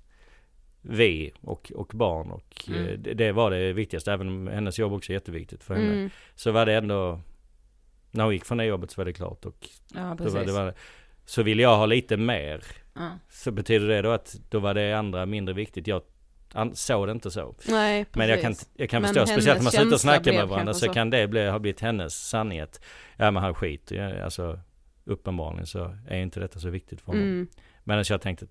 vi och, och barn och eh, Mm. det, det var det viktigaste. Även om hennes jobb också är jätteviktigt för henne. Mm. Så var det ändå, när hon gick från det jobbet så var det klart. Och Ja precis. var det var, så ville jag ha lite mer. Ja. Så betyder det då att då var det andra mindre viktigt. Jag såg det inte så. Nej, Men jag kan, jag kan Men förstå, speciellt när man slutar snacka med varandra så så. kan det bli, ha blivit hennes sanning att, ja men han skiter alltså uppenbarligen så är inte detta så viktigt för honom. Mm. Medan jag tänkte,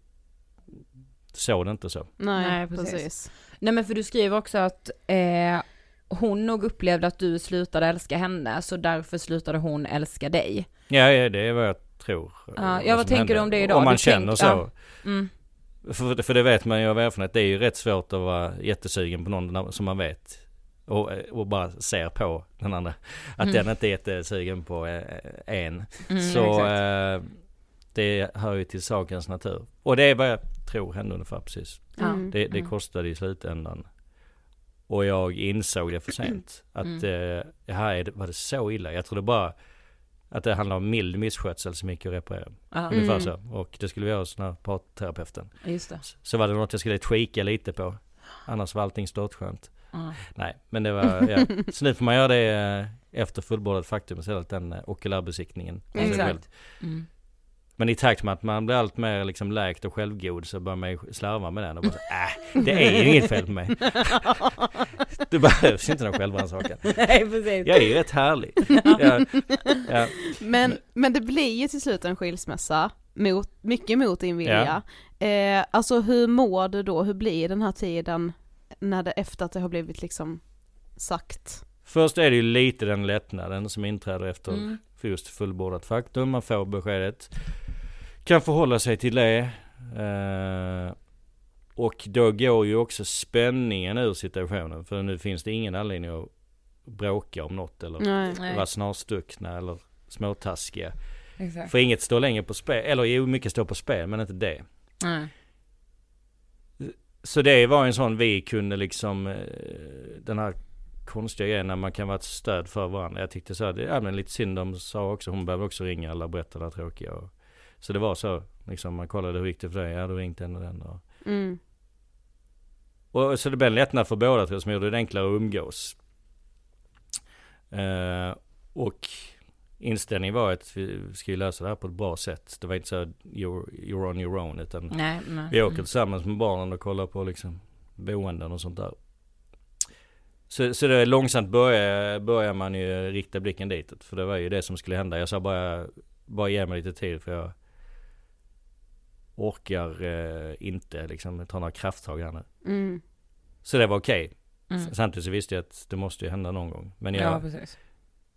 såg det inte så. Nej, Nej, precis. precis. Nej men för du skriver också att eh, hon nog upplevde att du slutade älska henne, så därför slutade hon älska dig. Ja, ja det är vad jag tror. Ja, eh, ja, vad som tänker du hände. om det idag? Om man Du känner tänk- så. ja. Mm. För, för det vet man ju av erfarenhet, det är ju rätt svårt att vara jättesugen på någon som man vet. Och, och bara ser på den andra. Att Mm. den inte är jättesugen på eh, en. Mm, så exakt. Det hör ju till sakens natur. Och det är vad jag tror hände ungefär precis. Mm. Det, det Mm. kostade i slutändan. Och jag insåg det för sent. Att Mm. eh, här är det, var det så illa. Jag trodde bara att det handlade om mild misskötsel som gick att reparera. Ja, Ungefär Mm. så. Och det skulle vi göra hos den här parterapeuten. just det. Så var det något jag skulle tweaka lite på. Annars var allting störtskönt. Nej, men det var, ja. Så nu får man göra det eh, efter fullbordat faktum istället, den eh, okulärbesiktningen. Exakt. själv. Mm. Men i takt med att man blir allt mer liksom läkt och självgod så börjar man ju slarva med den och bara så, äh, det är ju inget fel på mig. Det behövs inte någon självrannsakan. Nej precis. Jag är ju rätt härlig. Ja, ja. Men, men det blir ju till slut en skilsmässa, mot, mycket mot din vilja. Eh, alltså hur mår du då, hur blir den här tiden när det, efter att det har blivit liksom sagt? Först är det ju lite den lättnaden som inträder efter Mm. för just fullbordat faktum. Man får beskedet. Kan förhålla sig till det. Eh, och då går ju också spänningen ur situationen. För nu finns det ingen anledning att bråka om något eller Nej. Vara snarstuckna eller småtaskiga. Exakt. För inget står längre på spel. Eller jo, mycket står på spel men inte det. Nej. Så det var en sån vi kunde liksom, eh, den här konstiga grejer när man kan vara ett stöd för varandra. Jag tyckte så, här, det, men lite synd de sa också, hon behöver också ringa eller berätta det tråkiga. Och, så det var så, liksom man kollade hur gick det för dig? Ja du ringt den och den. Och, Mm. och så det blev en lättnad för båda tror jag, som gjorde det enklare att umgås. Eh, och inställningen var att vi skulle lösa det här på ett bra sätt. Det var inte så att you're, you're on your own utan Nej, nej. vi åker tillsammans med barnen och kollar på liksom boenden och sånt där. Så, så det långsamt börjar, börjar man ju rikta blicken ditåt. För det var ju det som skulle hända. Jag sa bara, bara ge mig lite tid för jag orkar eh, inte liksom ta några krafttag här nu. Mm. Så det var okej. Mm. Samtidigt så visste jag att det måste ju hända någon gång. Men jag, Ja,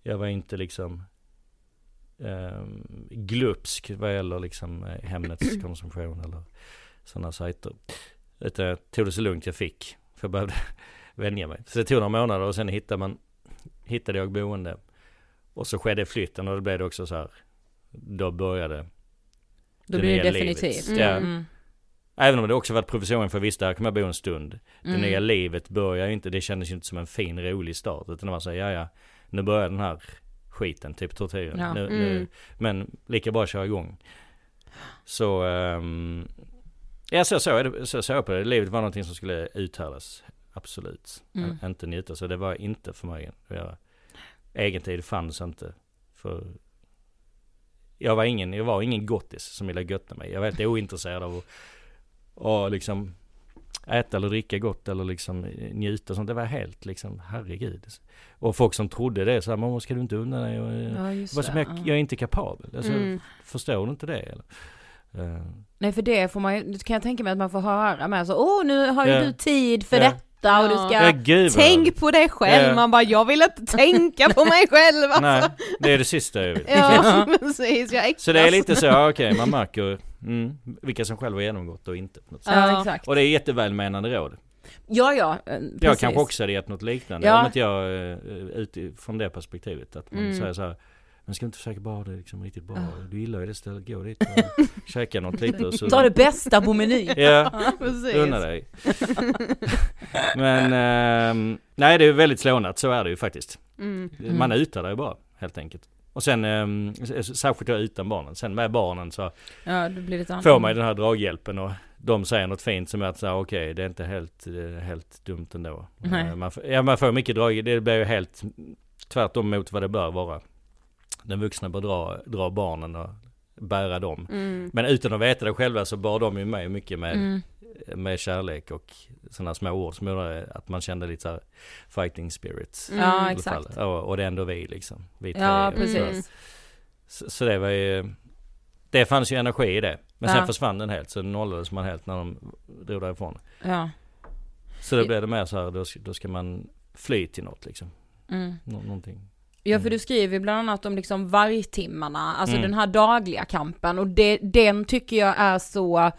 jag var inte liksom um, glupsk vad gäller liksom eh, Hemnets konsumtion eller sådana sajter. Utan jag tog det så lugnt jag fick. För jag behövde vänja mig. Så det tog några månader och sen hittade man, hittade jag boende. Och så skedde flytten och då blev det också så här. Då började Då det blir det definitivt. livet. Ja. Mm. Även om det också var ett provisorium för visst där kommer jag bo en stund. Det Mm. nya livet börjar ju inte, det kändes ju inte som en fin rolig start. Utan så här, ja ja, nu börjar den här skiten, typ tortyren. Ja. Nu, nu, Mm. men lika bra att köra igång. Så, um, ja så såg jag så såg jag på det. Livet var någonting som skulle uthärdas. Absolut. Mm. Inte njuta, så det var inte för mig att göra. Egen tid fanns inte. För jag var ingen, jag var ingen gottis som ville götta mig. Jag var helt ointresserad av att och liksom äta eller dricka gott eller liksom njuta sånt. Det var helt liksom, herregud. Och folk som trodde det, så här, mamma ska du inte undan dig? Eh, Ja, vad som jag, ja. jag är inte kapabel. Alltså, Mm. Förstår du inte det eller? Eh, Nej för det får man ju, kan jag tänka mig att man får höra med så, åh nu har ju Ja. du tid för Ja. detta och du ska... ja, gud Tänk på dig själv, Ja. man bara jag vill inte tänka på mig själv alltså. Nej, det är det sista jag vill. Ja precis, jag äcklas. Så det är lite så, ja, okej, man märker mm, vilka som själv har genomgått och inte. På något sätt. Ja, exakt. Och det är jättevälmenande råd. Ja ja, eh, Jag precis. kanske också hade gett något liknande. Ja. Om inte jag, eh, utifrån det perspektivet. Att man Mm. säger så här. Men ska du inte försöka bara ha det liksom riktigt bra? Ja. Du gillar ju det stället, gå dit och käka något lite och så... Ta det bästa på menyn. Ja, precis. unna dig. Men, ehm, nej det är väldigt slående att så är det ju faktiskt. Mm. Man utar det ju bara, helt enkelt. Och sen, um, särskilt jag utan barnen. Sen med barnen så Ja, får man ju den här draghjälpen och de säger något fint som är att säga okej det är inte helt, är helt dumt ändå. Nej. Eh, Man, får- ja, man får mycket draghjälp, det blir ju helt tvärtom mot vad det bör vara. Den vuxna bör dra, dra barnen och bära dem. Mm. Men utan att veta det själva så bar de ju mig mycket med, Mm. med kärlek och sådana små ord som gjorde att man kände lite så fighting spirits. Mm. Ja, exakt. Och, och det är ändå vi liksom. Vi tre. Ja, Så- precis. Så, så det var ju, det fanns ju energi i det. Men sen Ja. försvann den helt, så nollades man helt när de drog därifrån. Ja. Så då blev det mer så här, då, ska- då ska man fly till något liksom. Mm. Nå, någonting. Ja för du skriver bland annat om liksom vargtimmarna, alltså Mm. den här dagliga kampen och det, den tycker jag är så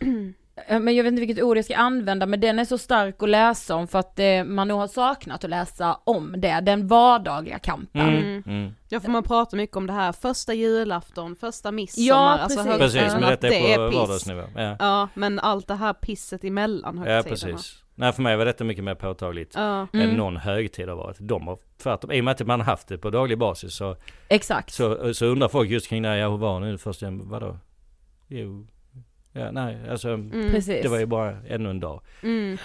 Eh, men jag vet inte vilket ord jag ska använda, men den är så stark att läsa om för att eh, man nog har saknat att läsa om det, den vardagliga kampen. Mm. Mm. Ja för man pratar mycket om det här, första julafton, första midsommar, Ja, alltså precis. högtiden, Precis, men detta det är på är piss. vardagsnivå. Ja, Ja, men allt det här pisset emellan ja precis. Nej för mig var detta mycket mer påtagligt. Ja. Mm. Än någon högtid har varit. De har tvärtom, i och med att man har haft det på daglig basis så, Exakt. så, så undrar folk just kring det här, ja hur var nu första, vadå? Jo, ja nej alltså Mm. Precis. det var ju bara ännu en dag. Mm.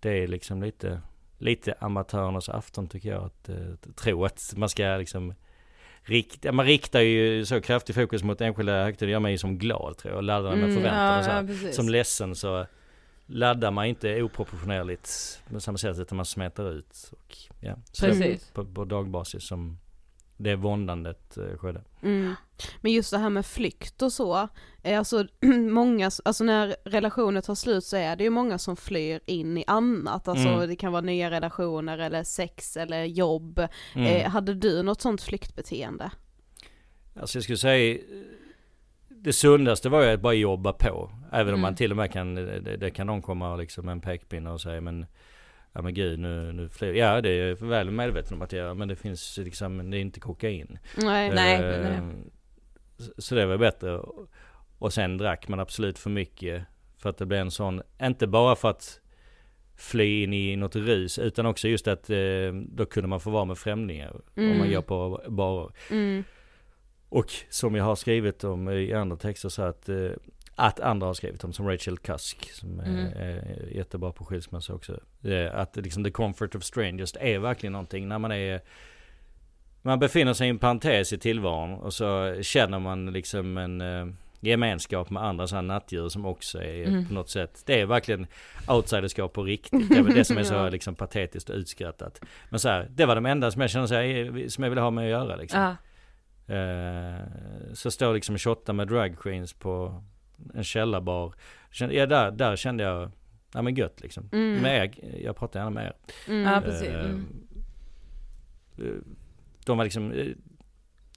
Det är liksom lite, lite amatörernas afton tycker jag att eh, tro att man ska liksom rikta, man riktar ju så kraftig fokus mot enskilda högtider, gör mig som glad tror jag, laddar med Mm, förväntan och så ja. Som ledsen så laddar man inte oproportionerligt på samma sätt utan man smetar ut. Och, ja, Precis. På, på dagbasis som det våndandet eh, skedde. Mm. Men just det här med flykt och så, är alltså många, alltså när relationer tar slut så är det ju många som flyr in i annat, alltså Mm. det kan vara nya relationer eller sex eller jobb. Mm. Eh, hade du något sånt flyktbeteende? Alltså jag skulle säga eh, det sundaste var ju att bara jobba på. Även om Mm. man till och med kan, det, det kan någon komma liksom med en pekpinne och säga men Ja men gud nu, nu flyr Ja det är jag väl medveten om att jag gör men det finns liksom, det är inte kokain. Nej. Nej, Eh, nej. så- Så det var bättre. Och sen drack man absolut för mycket. För att det blev en sån, inte bara för att fly in i något rus. Utan också just att eh, då kunde man få vara med främlingar. Om man går på barer. Mm. Och som jag har skrivit om i andra texter så att, eh, att andra har skrivit om, som Rachel Cusk, som Mm. är, jättebra på skilsmässa också. Eh, Att liksom the comfort of strangers är verkligen någonting när man är man befinner sig i en parentes i tillvaron och så känner man liksom en eh, gemenskap med andra sådana nattdjur som också är Mm. på något sätt. Det är verkligen outsiderskap på riktigt. Det är väl det som är så liksom patetiskt och utskrattat. Men så här, det var de enda som jag kände så här, som jag ville ha med att göra liksom. Ja. Eh, så står liksom och shottar med drag queens på en källarbar. Kände, ja, där, där kände jag, ja men gött liksom. Mm. Med er, jag pratar gärna med er. Mm. Ja, precis. Eh, Mm. eh, De var liksom,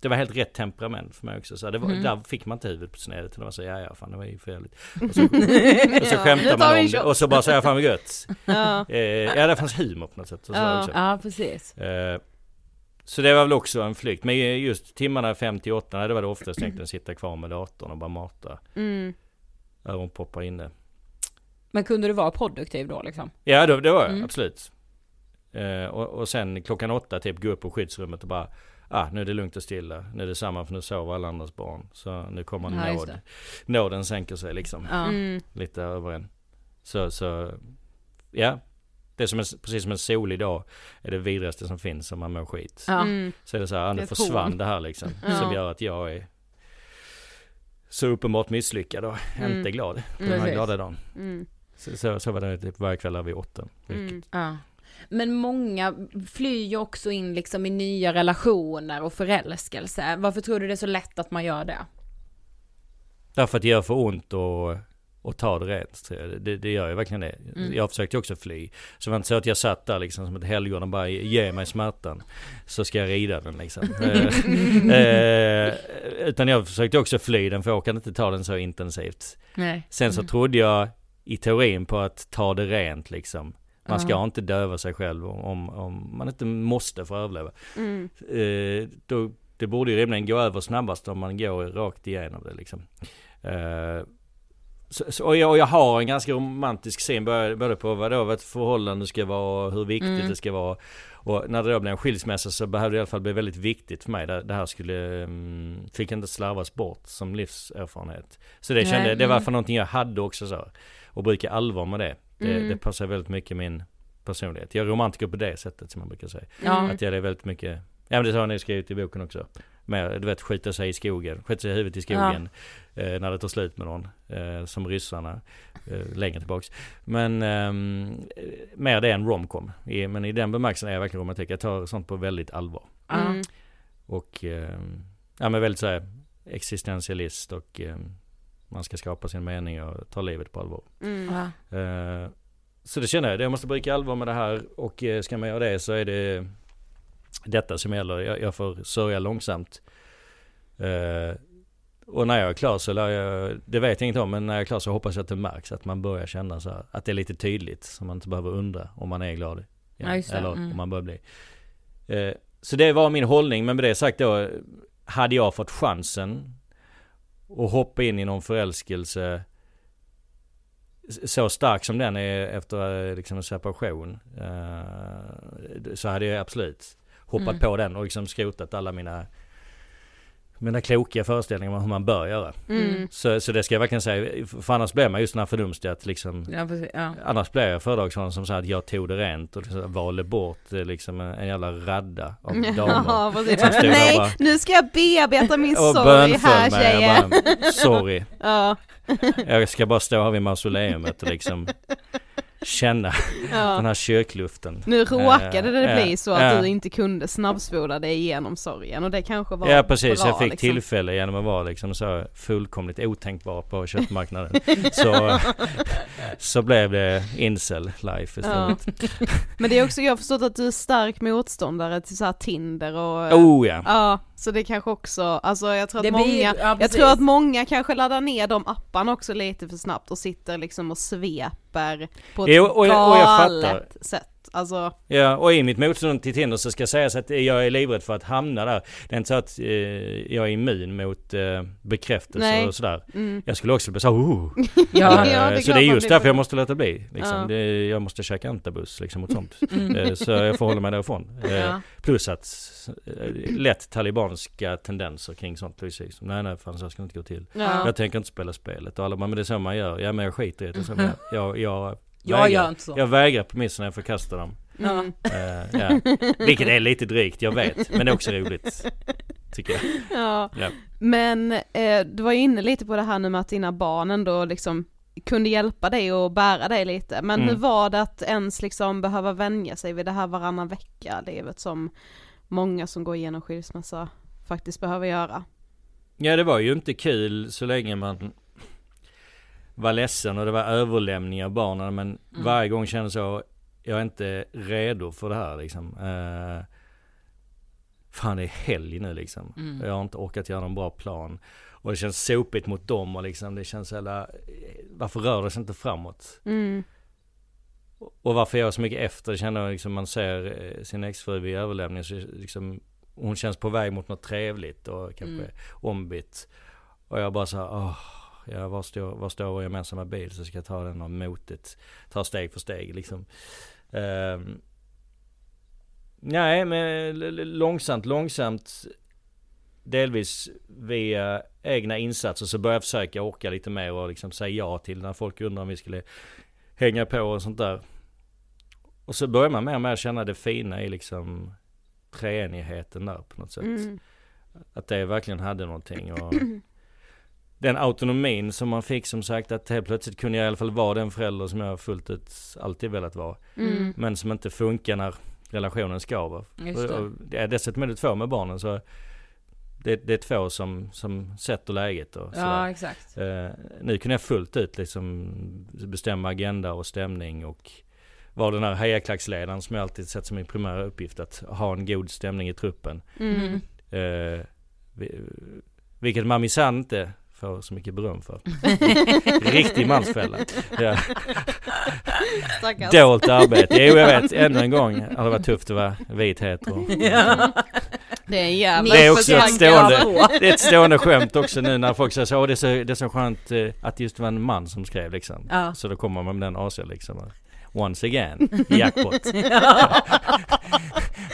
det var helt rätt temperament för mig också. Så det var, Mm. Där fick man inte huvudet på sned utan det var så, ja ja fan det var ju för jävligt. Och så, och så Ja, tar man om det och så bara säger fan vad gött. Ja. Eh, ja det fanns humor på något sätt. Och så Ja. också. ja, precis. Eh, Så det var väl också en flykt. Men just timmarna 58, nej, det var det oftast egentligen sitta kvar med datorn och bara mata. Mm. Poppar inne. Men kunde du vara produktiv då liksom? Ja det, det var jag, Mm. absolut. Eh, och, och sen klockan åtta typ gå upp på skyddsrummet och bara Ah, nu är det lugnt och stilla. Nu är det samma för nu sover alla andras barn. Så nu kommer Ja, just nåd. Nåden sänker sig liksom. Ja. Mm. Lite över en. Så, så ja. Det är som en, precis som en solig dag är det vidraste som finns om man mår skit. Ja. Mm. Så är det så här, ah, Det nu försvann det här liksom. Ja. Som gör att jag är så uppenbart misslyckad och Mm. inte glad på Mm. den här glada dagen. Mm. Så, så, så var det typ varje kväll där vid åtta. Mm. Ja. Men många flyr ju också in liksom i nya relationer och förälskelse. Varför tror du det är så lätt att man gör det? Därför att det gör för ont och, och ta det rent. jag. Det, det gör ju verkligen det. Mm. Jag försökte också fly. Så det var inte så att jag satt där liksom som ett helgon och bara ge mig smärtan. Så ska jag rida den liksom. Eh, eh, utan jag försökte också fly den för jag orkade inte ta den så intensivt. Nej. Sen så trodde jag i teorin på att ta det rent liksom. Man ska Ja. inte döva sig själv om, om man inte måste för att överleva. Mm. Eh, då, det borde ju rimligen gå över snabbast om man går rakt igenom det liksom. Eh, så, så, och, jag, och jag har en ganska romantisk syn både, på vad då ett förhållande ska vara och hur viktigt Mm. det ska vara. Och när det då blev en skilsmässa så behövde det i alla fall bli väldigt viktigt för mig. Det, det här skulle, um, fick inte slarvas bort som livserfarenhet. Så det kände, Nej, det var mm. för någonting jag hade också så. Och brukar allvar med det. Det, Mm. det passar väldigt mycket min personlighet. Jag är romantiker på det sättet som man brukar säga. Mm. Att jag är väldigt mycket, ja men det har ni skrivit i boken också. Mer, du vet skjuta sig i skogen, skjuta sig i huvudet i skogen. Eh, när det tar slut med någon. Eh, som ryssarna, eh, längre tillbaks. Men ehm, eh, mer det än romcom. I, men i den bemärkelsen är jag verkligen romantik. Jag tar sånt på väldigt allvar. Ja. Mm. Och ehm, ja men väldigt såhär existentialist och ehm, man ska skapa sin mening och ta livet på allvar. Mm. Ja. Eh, så det känner jag, jag måste bruka allvar med det här och eh, ska man göra det så är det detta som gäller. Jag, jag får sörja långsamt. Eh, och när jag är klar så lär jag, det vet jag inte om, men när jag är klar så hoppas jag att det märks. Att man börjar känna så här, att det är lite tydligt. Så man inte behöver undra om man är glad. Ja, det. eller Mm. om man börjar bli. Eh, så det var min hållning, men med det sagt då, hade jag fått chansen att hoppa in i någon förälskelse så stark som den är efter eh, liksom en separation. eh, så hade jag absolut hoppat Mm. på den och liksom skrotat alla mina mina kloka föreställningar om hur man bör göra. Mm. Så, så det ska jag verkligen säga, för annars blir man just den här fördumstiga att liksom Ja, precis. Ja. Annars blir jag föredragshållare som sa att jag tog det rent och liksom valde bort eh, liksom en, en jävla radda av damer. Ja, Nej, bara- nu ska jag bearbeta min sorg här tjejer. Bara, sorry. Ja, Jag ska bara stå här vid mausoleumet och liksom känna den ja. här kyrkluften. Nu råkade det Eh, bli eh, så att eh. du inte kunde snabbspola dig igenom sorgen och det kanske var Ja precis, bra, jag fick liksom. tillfälle genom att vara liksom så fullkomligt otänkbar på köttmarknaden. så, så blev det incel life Ja. istället. Men det är också, jag har förstått att du är stark motståndare till så här Tinder och Oh ja. Ja, så det kanske också, alltså jag tror att Det många, blir- ja, jag tror att många kanske laddar ner de apparna också lite för snabbt och sitter liksom och sveper på ett Jo, och jag- och jag galet fattar. sätt. Alltså, Ja, och i mitt motstånd till Tinder så ska sägas att jag är livrädd för att hamna där. Det är inte så att eh, jag är immun mot eh, bekräftelse Nej. och sådär. mm. Jag skulle också bli så oh. Ja. Eh, Ja, det är så det är just därför jag måste låta bli. Liksom. Ja. Det, jag måste käka antabus liksom mot sånt. Mm. Eh, så jag får hålla mig därifrån. Eh, Ja. Plus att eh, lätt talibanska tendenser kring sånt. Precis. Nej nej fan så ska det inte gå till. ja. Jag tänker inte spela spelet och alla bara, men det är så man gör. Ja men jag skiter i det. Så jag, jag, jag, Jag vägrar. gör inte så. Jag vägrar premisserna, jag förkastar dem. Mm. Eh, ja. Vilket är lite drygt, jag vet. Men det är också roligt. Tycker jag. Ja. Ja. Men eh, du var ju inne lite på det här nu med att dina barn ändå liksom kunde hjälpa dig och bära dig lite. Men Mm. hur var det att ens liksom behöva vänja sig vid det här varannan vecka livet som många som går igenom skilsmässa faktiskt behöver göra? Ja det var ju inte kul så länge man var ledsen och det var överlämning av barnen. Men varje gång kände jag så, jag är inte redo för det här liksom. Eh, fan det är helg nu liksom. Mm. Jag har inte orkat göra någon bra plan. Och det känns sopigt mot dem och liksom det känns hela, varför rör det sig inte framåt? Mm. Och varför jag är så mycket efter, känner jag liksom man ser eh, sin exfru vid överlämningen så liksom Hon känns på väg mot något trevligt och kanske Mm. ombytt. Och jag bara så här, åh, ja, var, står, var står vår gemensamma bil så ska jag ta den och motet. Ta steg för steg liksom. Ehm, nej men långsamt, långsamt. Delvis via egna insatser så börjar jag försöka orka lite mer och liksom säga ja till när folk undrar om vi skulle hänga på och sånt där. Och så börjar man mer och mer känna det fina i liksom treenigheten där på något sätt. Mm. Att det verkligen hade någonting. Och den autonomin som man fick som sagt att helt plötsligt kunde jag i alla fall vara den förälder som jag fullt ut alltid velat vara. Mm. Men som inte funkar när relationen skaver. Just det. Och- och dessutom är det två med barnen så det, det är två som, som sätter läget och sådär. Ja, exakt. Eh, nu kunde jag fullt ut liksom bestämma agenda och stämning och vara den här hejaklacksledaren som jag alltid sett som min primära uppgift att ha en god stämning i truppen. Mm. Eh, vi- vilket man minsann inte får så mycket beröm för. Riktig mansfälla. Ja. Stackars. Dolt arbete. Jo jag vet, ännu en gång har det varit tufft att vara vit hetero. Det är en jävla Det är också ett stående, det är ett stående skämt också nu när folk säger så, "Åh, det är så, det är så skönt eh, att just det var en man som skrev liksom. Ja. Så då kommer man med den AC liksom. Once again, jackpot.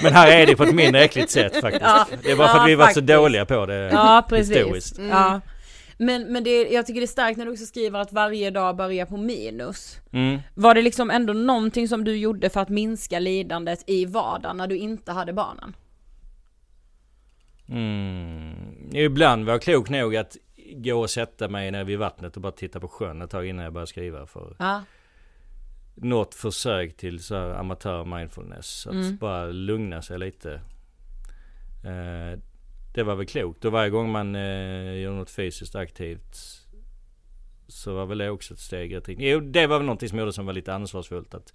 Men här är det på ett mindre äckligt sätt faktiskt. Ja. Det är bara för att Ja, vi var så dåliga på det Ja, precis. historiskt. Ja. Men, men det, jag tycker det är starkt när du också skriver att varje dag börjar på minus. Mm. Var det liksom ändå någonting som du gjorde för att minska lidandet i vardagen när du inte hade barnen? Mm. Ibland var jag klok nog att gå och sätta mig nere vid vattnet och bara titta på sjön ett tag innan jag började skriva. För Ja. något försök till så amatör mindfulness. Att Mm. bara lugna sig lite. Eh, det var väl klokt. Och varje gång man eh, gör något fysiskt aktivt så var väl det också ett steg i rätt riktning. Jo, det var väl någonting som gjorde som var lite ansvarsfullt. Att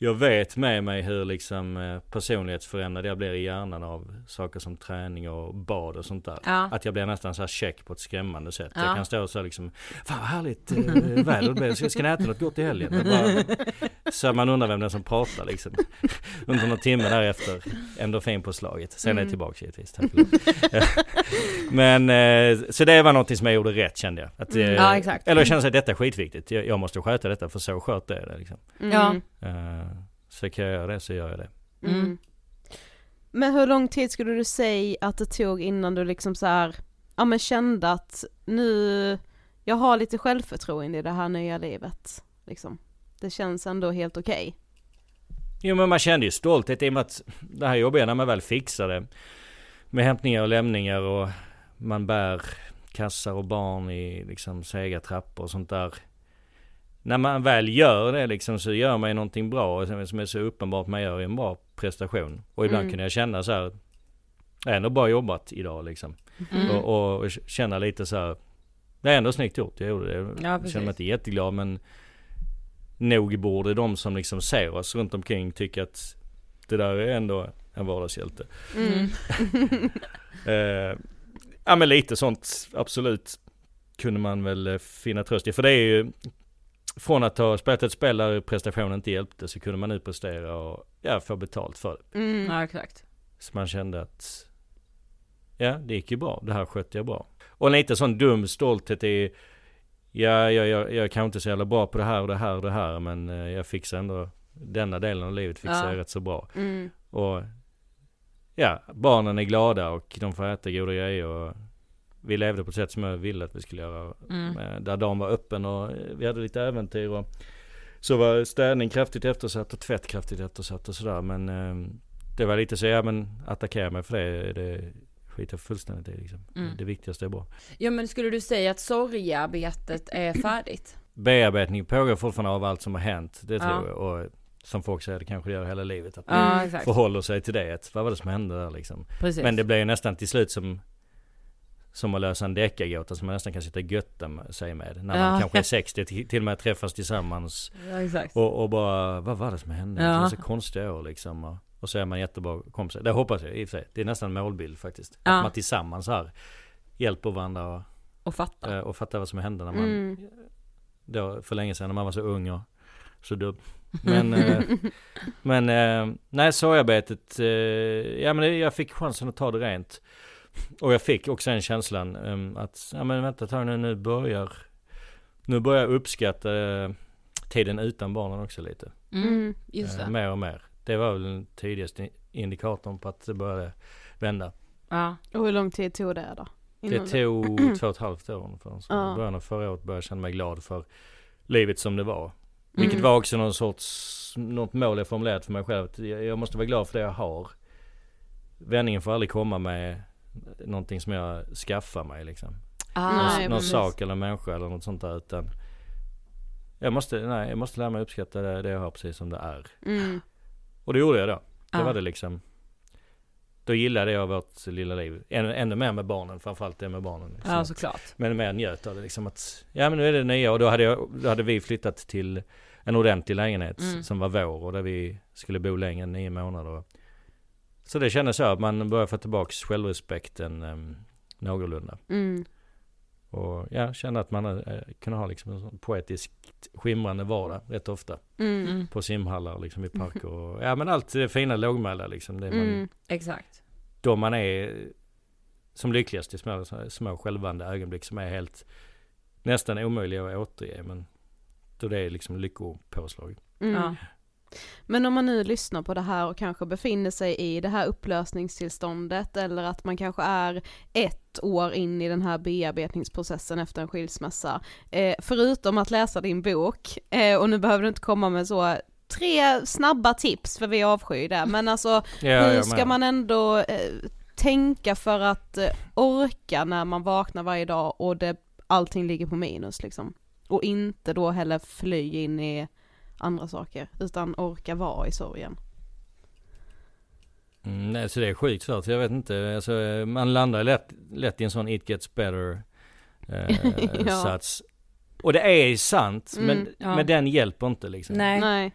jag vet med mig hur liksom eh, personlighetsförändrad jag blir i hjärnan av saker som träning och bad och sånt där. Ja. Att jag blir nästan så här check på ett skrämmande sätt. Ja. Jag kan stå så här liksom, fan vad härligt eh, väder det blev. Ska, ska ni äta något gott i helgen? Bara, så man undrar vem det är som pratar liksom. Under någon timme därefter, endorfinpåslaget. Sen är Mm. jag tillbaka givetvis. tack. Men, eh, så det var någonting som jag gjorde rätt kände jag. Att, eh, Mm. Ja, exakt. Eller jag kände att detta är skitviktigt. Jag, jag måste sköta detta för så skört är det liksom. Mm. Ja. Eh, så kan jag göra det så gör jag det. Mm. Mm. Men hur lång tid skulle du säga att det tog innan du liksom så här, ja men kände att nu, jag har lite självförtroende i det här nya livet, liksom. Det känns ändå helt okej. Jo men man kände ju stolthet i och med att det här jobbiga när man väl fixade med hämtningar och lämningar och man bär kassar och barn i liksom sega trappor och sånt där. När man väl gör det liksom så gör man ju någonting bra och som är så uppenbart man gör en bra prestation. Och ibland Mm. kunde jag känna så här, ändå bra jobbat idag liksom. Mm. Och, och, och känna lite så här, det är ändå snyggt gjort, jag gjorde det. Jag Ja, känner mig inte jätteglad men nog borde de som liksom ser oss runt omkring tycka att det där är ändå en vardagshjälte. Mm. Eh, ja men lite sånt absolut kunde man väl eh, finna tröst i. För det är ju från att ha spelat ett spel där prestationen inte hjälpte så kunde man nu prestera och ja, få betalt för det. Mm. Ja exakt. Så man kände att ja, det gick ju bra. Det här skötte jag bra. Och lite sån dum stolthet i ja, jag, jag, jag kan inte så jävla bra på det här och det här och det här men eh, jag fixar ändå denna delen av livet fixar Ja. jag rätt så bra. Mm. Och ja, barnen är glada och de får äta goda grejer och vi levde på ett sätt som jag ville att vi skulle göra. Mm. Eh, Där dagen var öppen och eh, vi hade lite äventyr och så var städning kraftigt eftersatt och tvätt kraftigt eftersatt och sådär. Men eh, det var lite så, ja men attackera mig för det, det skiter jag fullständigt i liksom. Mm. Det viktigaste är bra. Ja men skulle du säga att sorgearbetet är färdigt? Bearbetning pågår fortfarande av allt som har hänt, det tror Ja. jag. Och som folk säger, det kanske gör hela livet. Att Ja man exakt. förhåller sig till det. Vad var det som hände där liksom? Precis. Men det blir ju nästan till slut som som att lösa en deckargåta som man nästan kan sitta och götta med- sig med. När man Ja. kanske är 60, till till och med träffas tillsammans. Ja. Och, och bara, vad var det som hände? Ja. Det var så konstiga år liksom. Och, och så är man jättebra kompisar. Det hoppas jag i och för sig. Det är nästan en målbild faktiskt. Ja. Att man tillsammans här hjälper varandra och, Och fatta. eh, och fattar vad som hände när man, Mm. då för länge sedan när man var så ung och så dum. Men, eh, men eh, nej sorgarbetet, ja men jag fick chansen att ta det rent. Och jag fick också den känslan eh, att, ja men vänta ett nu, nu börjar, nu börjar jag uppskatta eh, tiden utan barnen också lite. Mm. Just Eh, det. mer och mer. Det var väl den tidigaste indikatorn på att det började vända. Ja. Och hur lång tid tog det då? Det Innan tog två och ett halvt år ungefär. Så Ja. Början av förra året började jag känna mig glad för livet som det var. Vilket Mm. var också någon sorts, något mål jag formulerat för mig själv. Att jag jag måste vara glad för det jag har. Vändningen får aldrig komma med någonting som jag skaffar mig liksom. Ah. Någon precis. sak eller människa eller något sånt där. Utan jag måste, nej, jag måste lära mig uppskatta det, det jag har precis som det är. Mm. Och det gjorde jag då. Det Ja. var det liksom. Då gillade jag vårt lilla liv. Ännu, ännu mer med barnen, framförallt det med barnen. Liksom. Ja såklart. Men mer njöt av det liksom att, ja men nu är det nya och då hade, jag, då hade vi flyttat till en ordentlig lägenhet Mm. som var vår och där vi skulle bo längre än nio månader. Så det kändes så att man började få tillbaks självrespekten um, någorlunda. Mm. Och ja, kände att man uh, kunde ha liksom en sån poetiskt skimrande vardag rätt ofta. Mm. Mm. På simhallar liksom i parker och, ja men allt det fina lågmälda liksom. Det man, Mm. Exakt. Då man är som lyckligast i små, små skälvande ögonblick som är helt nästan omöjliga att återge. Men då det är liksom lyckopåslag. Mm. Ja. Men om man nu lyssnar på det här och kanske befinner sig i det här upplösningstillståndet eller att man kanske är ett år in i den här bearbetningsprocessen efter en skilsmässa. Eh, förutom att läsa din bok, eh, och nu behöver du inte komma med så tre snabba tips för vi avskyr det, men alltså Ja, hur ska man ändå eh, tänka för att eh, orka när man vaknar varje dag och det, allting ligger på minus liksom? Och inte då heller fly in i andra saker, utan orka vara i sorgen. Mm, nej, så det är sjukt svårt. Jag vet inte. Alltså, man landar lätt, lätt i en sån it gets better eh, Ja. sats. Och det är sant, Mm, men, ja. men den hjälper inte liksom. Nej. Nej.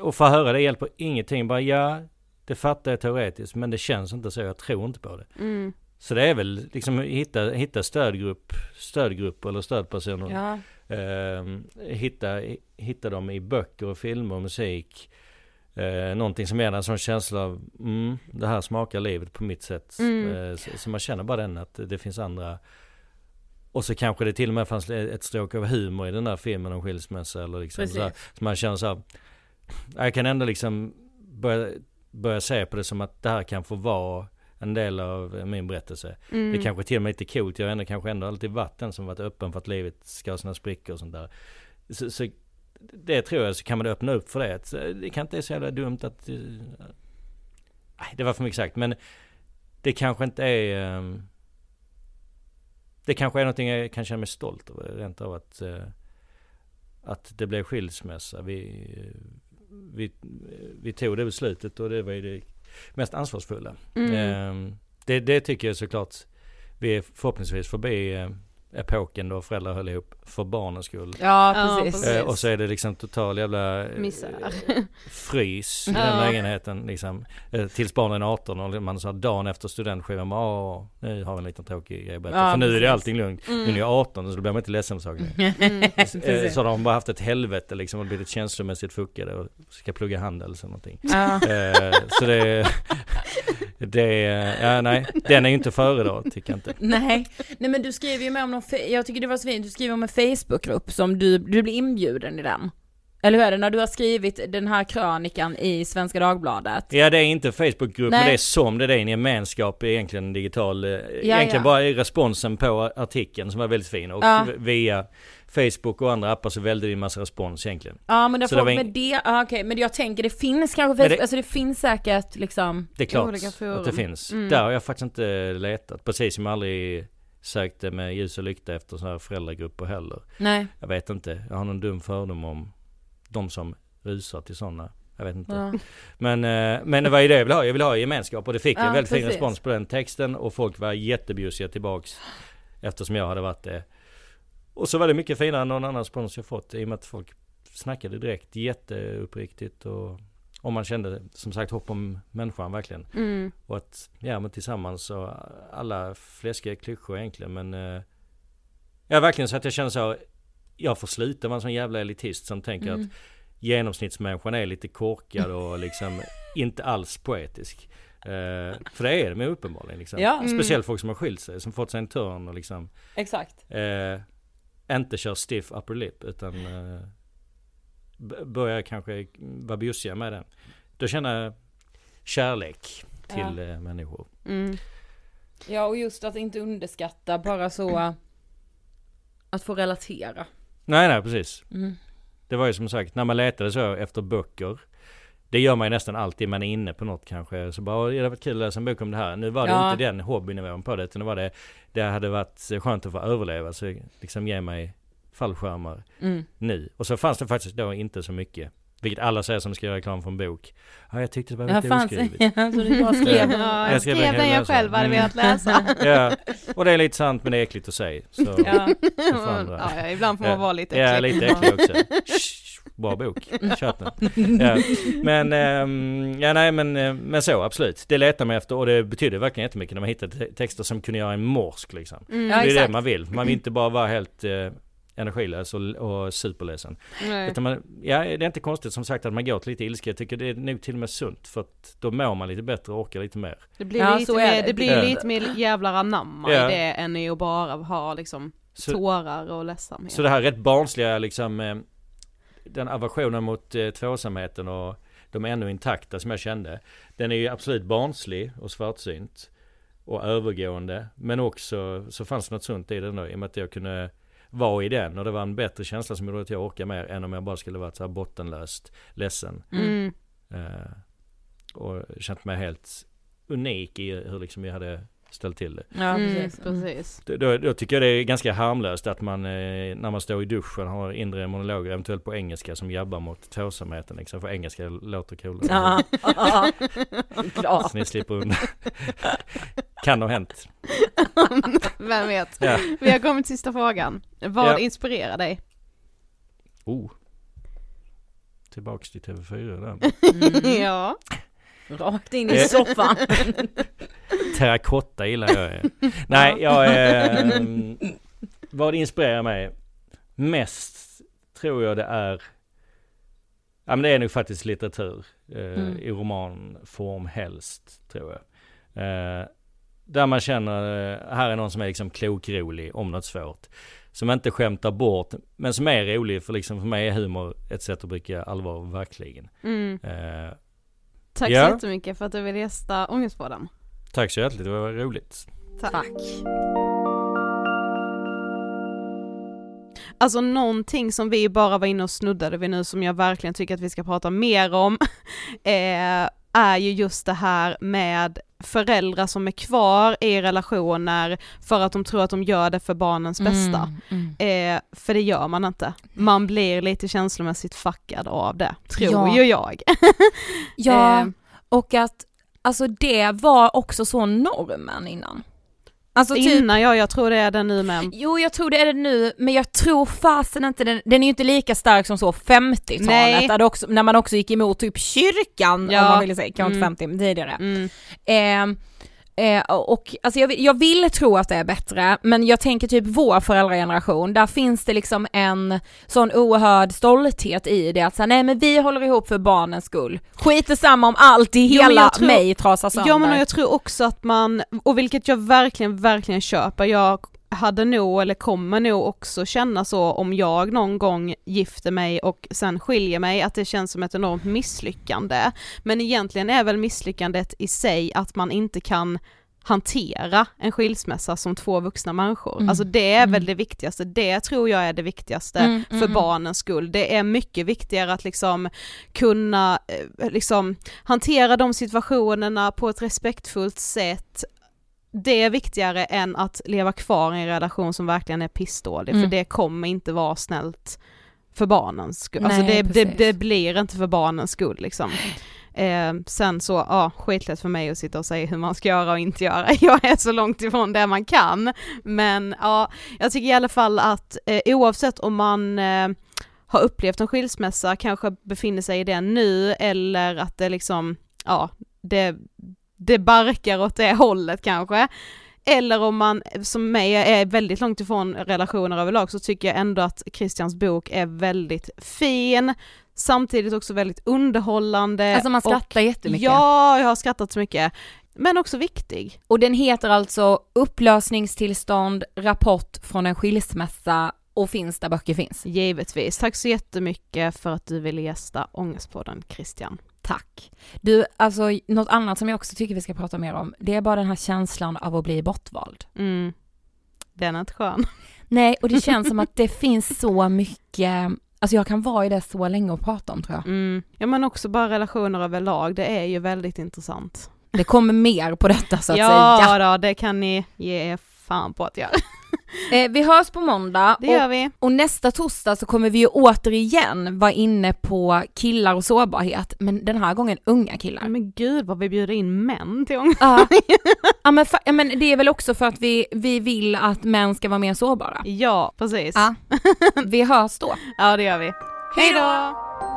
Och få höra det hjälper ingenting. Bara ja, det fattar jag teoretiskt, men det känns inte så. Jag tror inte på det. Mm. Så det är väl liksom hitta, hitta stödgrupp, stödgrupper eller stödpersoner. Ja. Ehm, hitta, hitta dem i böcker och filmer och musik. Uh, någonting som ger en sån känsla av, mm, det här smakar livet på mitt sätt. Mm. Eh, så, så man känner bara den att det finns andra. Och så kanske det till och med fanns ett stråk av humor i den där filmen om skilsmässa. Eller liksom Precis. så, här, så man känner så här, jag kan ändå liksom börja, börja se på det som att det här kan få vara en del av min berättelse. Mm. Det är kanske till och med lite coolt. Jag har ändå, kanske ändå alltid varit den som varit öppen för att livet ska ha sina sprickor och sånt där. Så, så det tror jag så kan man öppna upp för det. Eh, Det kan inte är så jävla dumt att... eh, Nej, det var för mycket sagt. Men det kanske inte är... ehm, Det kanske är någonting jag kan känna mig stolt över. Rent av att... eh, Att det blev skilsmässa. Vi, vi, vi tog det beslutet och det var ju det mest ansvarsfulla. Mm. Ehm, det, det tycker jag såklart vi är förhoppningsvis förbi epoken då föräldrar höll ihop för barnens skull. Ja, Ja, precis. Eh, och så är det liksom total jävla eh, Misär. frys i Ja. den lägenheten liksom. Eh, tills barnen är 18 och man sa dagen efter studentskivan, åh, nu har vi en liten tråkig grej att berätta. Ja, För nu är det allting lugnt. Nu är jag 18 så då blir man inte ledsen för saker. Mm. Eh, Så har de bara haft ett helvete liksom och blivit känslomässigt fuckade och ska plugga Handels eller någonting. Ja. Eh, så det, det, ja nej, den är ju inte före då tycker jag inte. Nej. Nej men du skriver ju med om någon, jag tycker det var så fint, du skriver om en Facebookgrupp som du, du blir inbjuden i den. Eller hur är det? När du har skrivit den här krönikan i Svenska Dagbladet. Ja det är inte Facebookgrupp men det är som det, det är en gemenskap, egentligen en digital, eh, egentligen ja. bara responsen på artikeln som var väldigt fin och Ja. via Facebook och andra appar så välde vi en massa respons egentligen. Ja men det får, det var in- med det, ja, okej, men jag tänker det finns kanske Facebook, det- alltså det finns säkert liksom, Det är klart att det finns. Mm. Där har jag faktiskt inte letat, precis som jag aldrig sökte med ljus och lykta efter sådana här föräldragrupper heller. nej. Jag vet inte, jag har någon dum fördom om de som rusar till sådana. Jag vet inte. Ja. Men, eh, men det var ju det jag ville ha, jag ville ha gemenskap och det fick jag Ja, väldigt fin precis. respons på den texten och folk var jättebjussiga tillbaks eftersom jag hade varit det. Och så var det mycket finare än någon annan respons jag fått i och med att folk snackade direkt jätteuppriktigt och, och man kände som sagt hopp om människan verkligen. Mm. Och att, ja men tillsammans så alla fläskiga klyschor egentligen men eh, Ja verkligen så att jag känner så Jag får sluta vara en sån jävla elitist som tänker Mm. att Genomsnittsmänniskan är lite korkad och liksom inte alls poetisk Eh, För det är de uppenbarligen liksom Ja. Mm. Speciellt folk som har skilt sig, som fått sig en törn och liksom Exakt. eh, Inte kör stiff upper lip utan eh, Börjar kanske vara bjussiga med den Då känner jag kärlek till eh, människor Mm. Ja och just att inte underskatta bara så att få relatera. Nej nej precis Mm. Det var ju som sagt när man letade så efter böcker Det gör man ju nästan alltid man är inne på något kanske Så bara "Åh, det hade varit kul att läsa en bok om det här Nu var det Ja. inte den hobbynivån på det utan det var det Det hade varit skönt att få överleva så liksom ge mig fallskärmar Mm. nu Och så fanns det faktiskt då inte så mycket Vilket alla säger som ska göra reklam för en bok Ja jag tyckte det var Ja, lite fanns oskrivet ja, så du bara skrev Ja, Jag jag skrev skrev den jag själv hade Mm. velat läsa. Ja, och det är lite sant men det är äckligt att säga så, Ja. ja, ja, ibland får man Ja. vara lite äcklig. Ja, lite äcklig också. Bra bok, köp den. Ja. Men, ehm, ja nej men, eh, men så absolut. Det letar man efter och det betyder verkligen jättemycket när man hittar te- texter som kunde göra en morsk liksom. Mm. Ja, det är exakt. det man vill. Man vill inte bara vara helt eh, energilös och, och superledsen. Nej. Utan man, ja, det är inte konstigt som sagt att man går till lite ilska. Jag tycker det är nog till och med sunt för att då mår man lite bättre och orkar lite mer. Det blir, Ja, lite, så är mer, det. det blir Ja. lite mer jävlar anamma Ja. i det än i att bara ha liksom Så, tårar och ledsamhet. Så det här rätt barnsliga liksom eh, Den aversionen mot eh, tvåsamheten och de ännu intakta som jag kände Den är ju absolut barnslig och svartsynt Och övergående Men också så fanns det något sunt i den då i och med att jag kunde vara i den. Och det var en bättre känsla som gjorde att jag orkade mer än om jag bara skulle varit så här bottenlöst ledsen. Mm. eh, Och känt mig helt unik i hur liksom jag hade ställt till det Ja, Mm, precis. precis. då, då, då tycker jag det är ganska harmlöst att man eh, när man står i duschen har inre monologer eventuellt på engelska som jabbar mot tvåsamheten liksom. För engelska låter coolare. Ja, ja, klart. Så ni slipper undan. kan ha hänt. Vem vet. Ja. Vi har kommit till sista frågan. Vad Ja. inspirerar dig? Oh. Tillbaks till TV4 där. Mm. ja. Rakt in i Eh. soffan. Terrakotta gillar jag. eh. Nej, jag... Eh, vad inspirerar mig mest tror jag det är... Ja men det är nog faktiskt litteratur. Eh, Mm. I romanform helst, tror jag. Eh, där man känner, eh, här är någon som är liksom klokrolig om något svårt. Som inte skämtar bort, men som är rolig för liksom för mig är humor ett sätt att bryta allvar verkligen. Mm. Eh, Tack Ja. så jättemycket för att du ville gästa Ångestpodden. tack så hjärtligt, det var roligt. Tack. Alltså någonting som vi bara var inne och snuddade vid nu som jag verkligen tycker att vi ska prata mer om eh, är ju just det här med föräldrar som är kvar i relationer för att de tror att de gör det för barnens bästa. Mm, mm. Eh, för det gör man inte. Man blir lite känslomässigt fuckad av det, tror Ja. ju jag. Ja, Eh, och att alltså det var också så normen innan. Alltså typ, Innan ja, jag tror det är den nu med. jo jag tror det är det nu, men jag tror fasen inte den, den är ju inte lika stark som så 50-talet, Nej. där det också, när man också gick emot typ kyrkan Ja. om man ville säga, kanske Mm. inte 50 men tidigare. Mm. Eh, eh, och alltså jag, vill, jag vill tro att det är bättre, men jag tänker typ vår föräldrageneration, där finns det liksom en sån oerhörd stolthet i det att säga nej men vi håller ihop för barnens skull. Skit samma om allt i Jo, hela jag tror- mig trasar sönder. Ja men jag tror också att man, och vilket jag verkligen, verkligen köper, jag hade nog, eller kommer nog också känna så om jag någon gång gifter mig och sen skiljer mig, att det känns som ett enormt misslyckande. Men egentligen är väl misslyckandet i sig att man inte kan hantera en skilsmässa som två vuxna människor. Mm. Alltså det är väl Mm. det viktigaste, det tror jag är det viktigaste Mm, för mm, barnens skull. Det är mycket viktigare att liksom kunna eh, liksom hantera de situationerna på ett respektfullt sätt. Det är viktigare än att leva kvar i en relation som verkligen är pissdålig, Mm. för det kommer inte vara snällt för barnens skull. alltså Nej, det, det, precis. det blir inte för barnens skull liksom. Eh, sen så, ja, skitlätt för mig att sitta och säga hur man ska göra och inte göra. Jag är så långt ifrån det man kan. Men ja, jag tycker i alla fall att eh, oavsett om man eh, har upplevt en skilsmässa, kanske befinner sig i den nu eller att det liksom, ja, det, det barkar åt det hållet kanske. Eller om man som mig är väldigt långt ifrån relationer överlag så tycker jag ändå att Christians bok är väldigt fin, samtidigt också väldigt underhållande. Alltså man och- skrattar jättemycket. Ja, jag har skrattat så mycket. Men också viktig. Och den heter alltså Upplösningstillstånd, rapport från en skilsmässa och finns där böcker finns. Givetvis. Tack så jättemycket för att du ville gästa Ångestpodden Christian. Tack. Du, alltså något annat som jag också tycker vi ska prata mer om, det är bara den här känslan av att bli bortvald. Mm. Den är inte skön. Nej, och det känns som att det finns så mycket, alltså jag kan vara i det så länge och prata om tror jag. Mm. Ja men också bara relationer överlag, det är ju väldigt intressant. Det kommer mer på detta så att ja säga. då, det kan ni ge fan på att göra. Eh, vi hörs på måndag Det och, gör vi. och nästa torsdag så kommer vi ju återigen vara inne på killar och sårbarhet, men den här gången unga killar. Men gud vad vi bjuder in män till ångest. Ja, ja, men, ja men det är väl också för att vi, vi vill att män ska vara mer sårbara. Ja, precis. Ja. Vi hörs då. Ja det gör vi. Hej då!